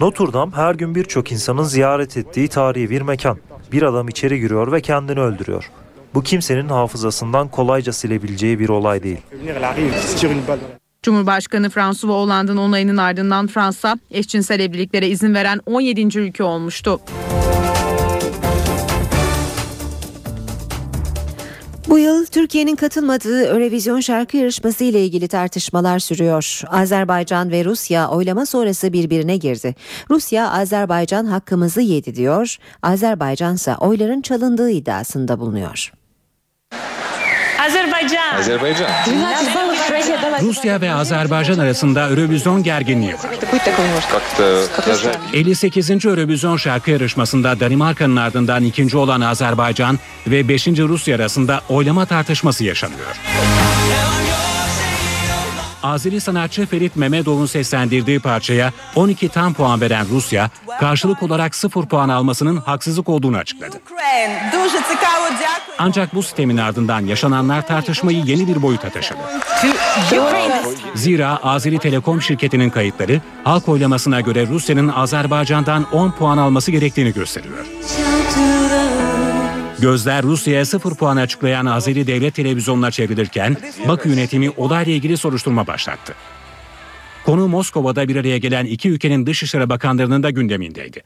Notre Dame her gün birçok insanın ziyaret ettiği tarihi bir mekan. Bir adam içeri giriyor ve kendini öldürüyor. Bu kimsenin hafızasından kolayca silebileceği bir olay değil. Cumhurbaşkanı François Hollande'ın onayının ardından Fransa eşcinsel evliliklere izin veren 17. ülke olmuştu. Bu yıl Türkiye'nin katılmadığı Eurovision şarkı yarışması ile ilgili tartışmalar sürüyor. Azerbaycan ve Rusya oylama sonrası birbirine girdi. Rusya Azerbaycan hakkımızı yedi diyor. Azerbaycan ise oyların çalındığı iddiasında bulunuyor. Azerbaycan. Azerbaycan. Rusya ve Azerbaycan arasında Eurovision gerginliği var. 58. Eurovision şarkı yarışmasında Danimarka'nın ardından ikinci olan Azerbaycan ve 5. Rusya arasında oylama tartışması yaşanıyor. Azeri sanatçı Ferit Mehmedov'un seslendirdiği parçaya 12 tam puan veren Rusya, karşılık olarak 0 puan almasının haksızlık olduğunu açıkladı. Ancak bu sistemin ardından yaşananlar tartışmayı yeni bir boyuta taşıdı. Zira Azeri Telekom şirketinin kayıtları halk oylamasına göre Rusya'nın Azerbaycan'dan 10 puan alması gerektiğini gösteriyor. Gözler Rusya'ya 0 puan açıklayan Azeri devlet televizyonuna çevrilirken Bakü yönetimi olayla ilgili soruşturma başlattı. Konu Moskova'da bir araya gelen iki ülkenin Dışişleri Bakanlarının da gündemindeydi.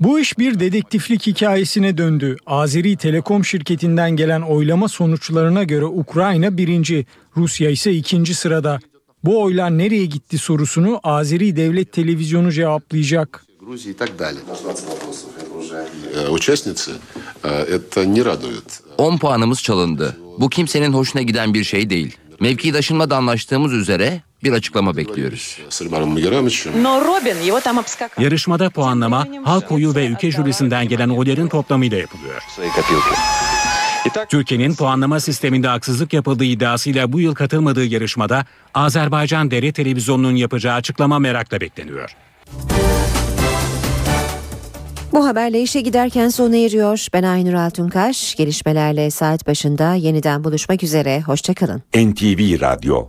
Bu iş bir dedektiflik hikayesine döndü. Azeri Telekom şirketinden gelen oylama sonuçlarına göre Ukrayna birinci, Rusya ise ikinci sırada. Bu oylar nereye gitti sorusunu Azeri Devlet Televizyonu cevaplayacak. Грузии и так далее. Э, Участницы, э, это не радует. 10 puanımız çalındı. Bu kimsenin hoşuna giden bir şey değil. Mevkidaşınla da anlaştığımız üzere bir açıklama bekliyoruz. С Альмаром Магерамовичем Но Робин его там обскакал. Yarışmada puanlama halk oyu ve ülke jürisinden gelen oyların toplamıyla yapılıyor. Türkiye'nin puanlama sisteminde haksızlık yapıldığı iddiasıyla bu yıl katılmadığı yarışmada Azerbaycan Devlet Televizyonu'nun yapacağı açıklama merakla bekleniyor. Bu haberle işe giderken sona eriyor. Ben Aynur Altunkaş. Gelişmelerle saat başında yeniden buluşmak üzere. Hoşçakalın. NTV Radyo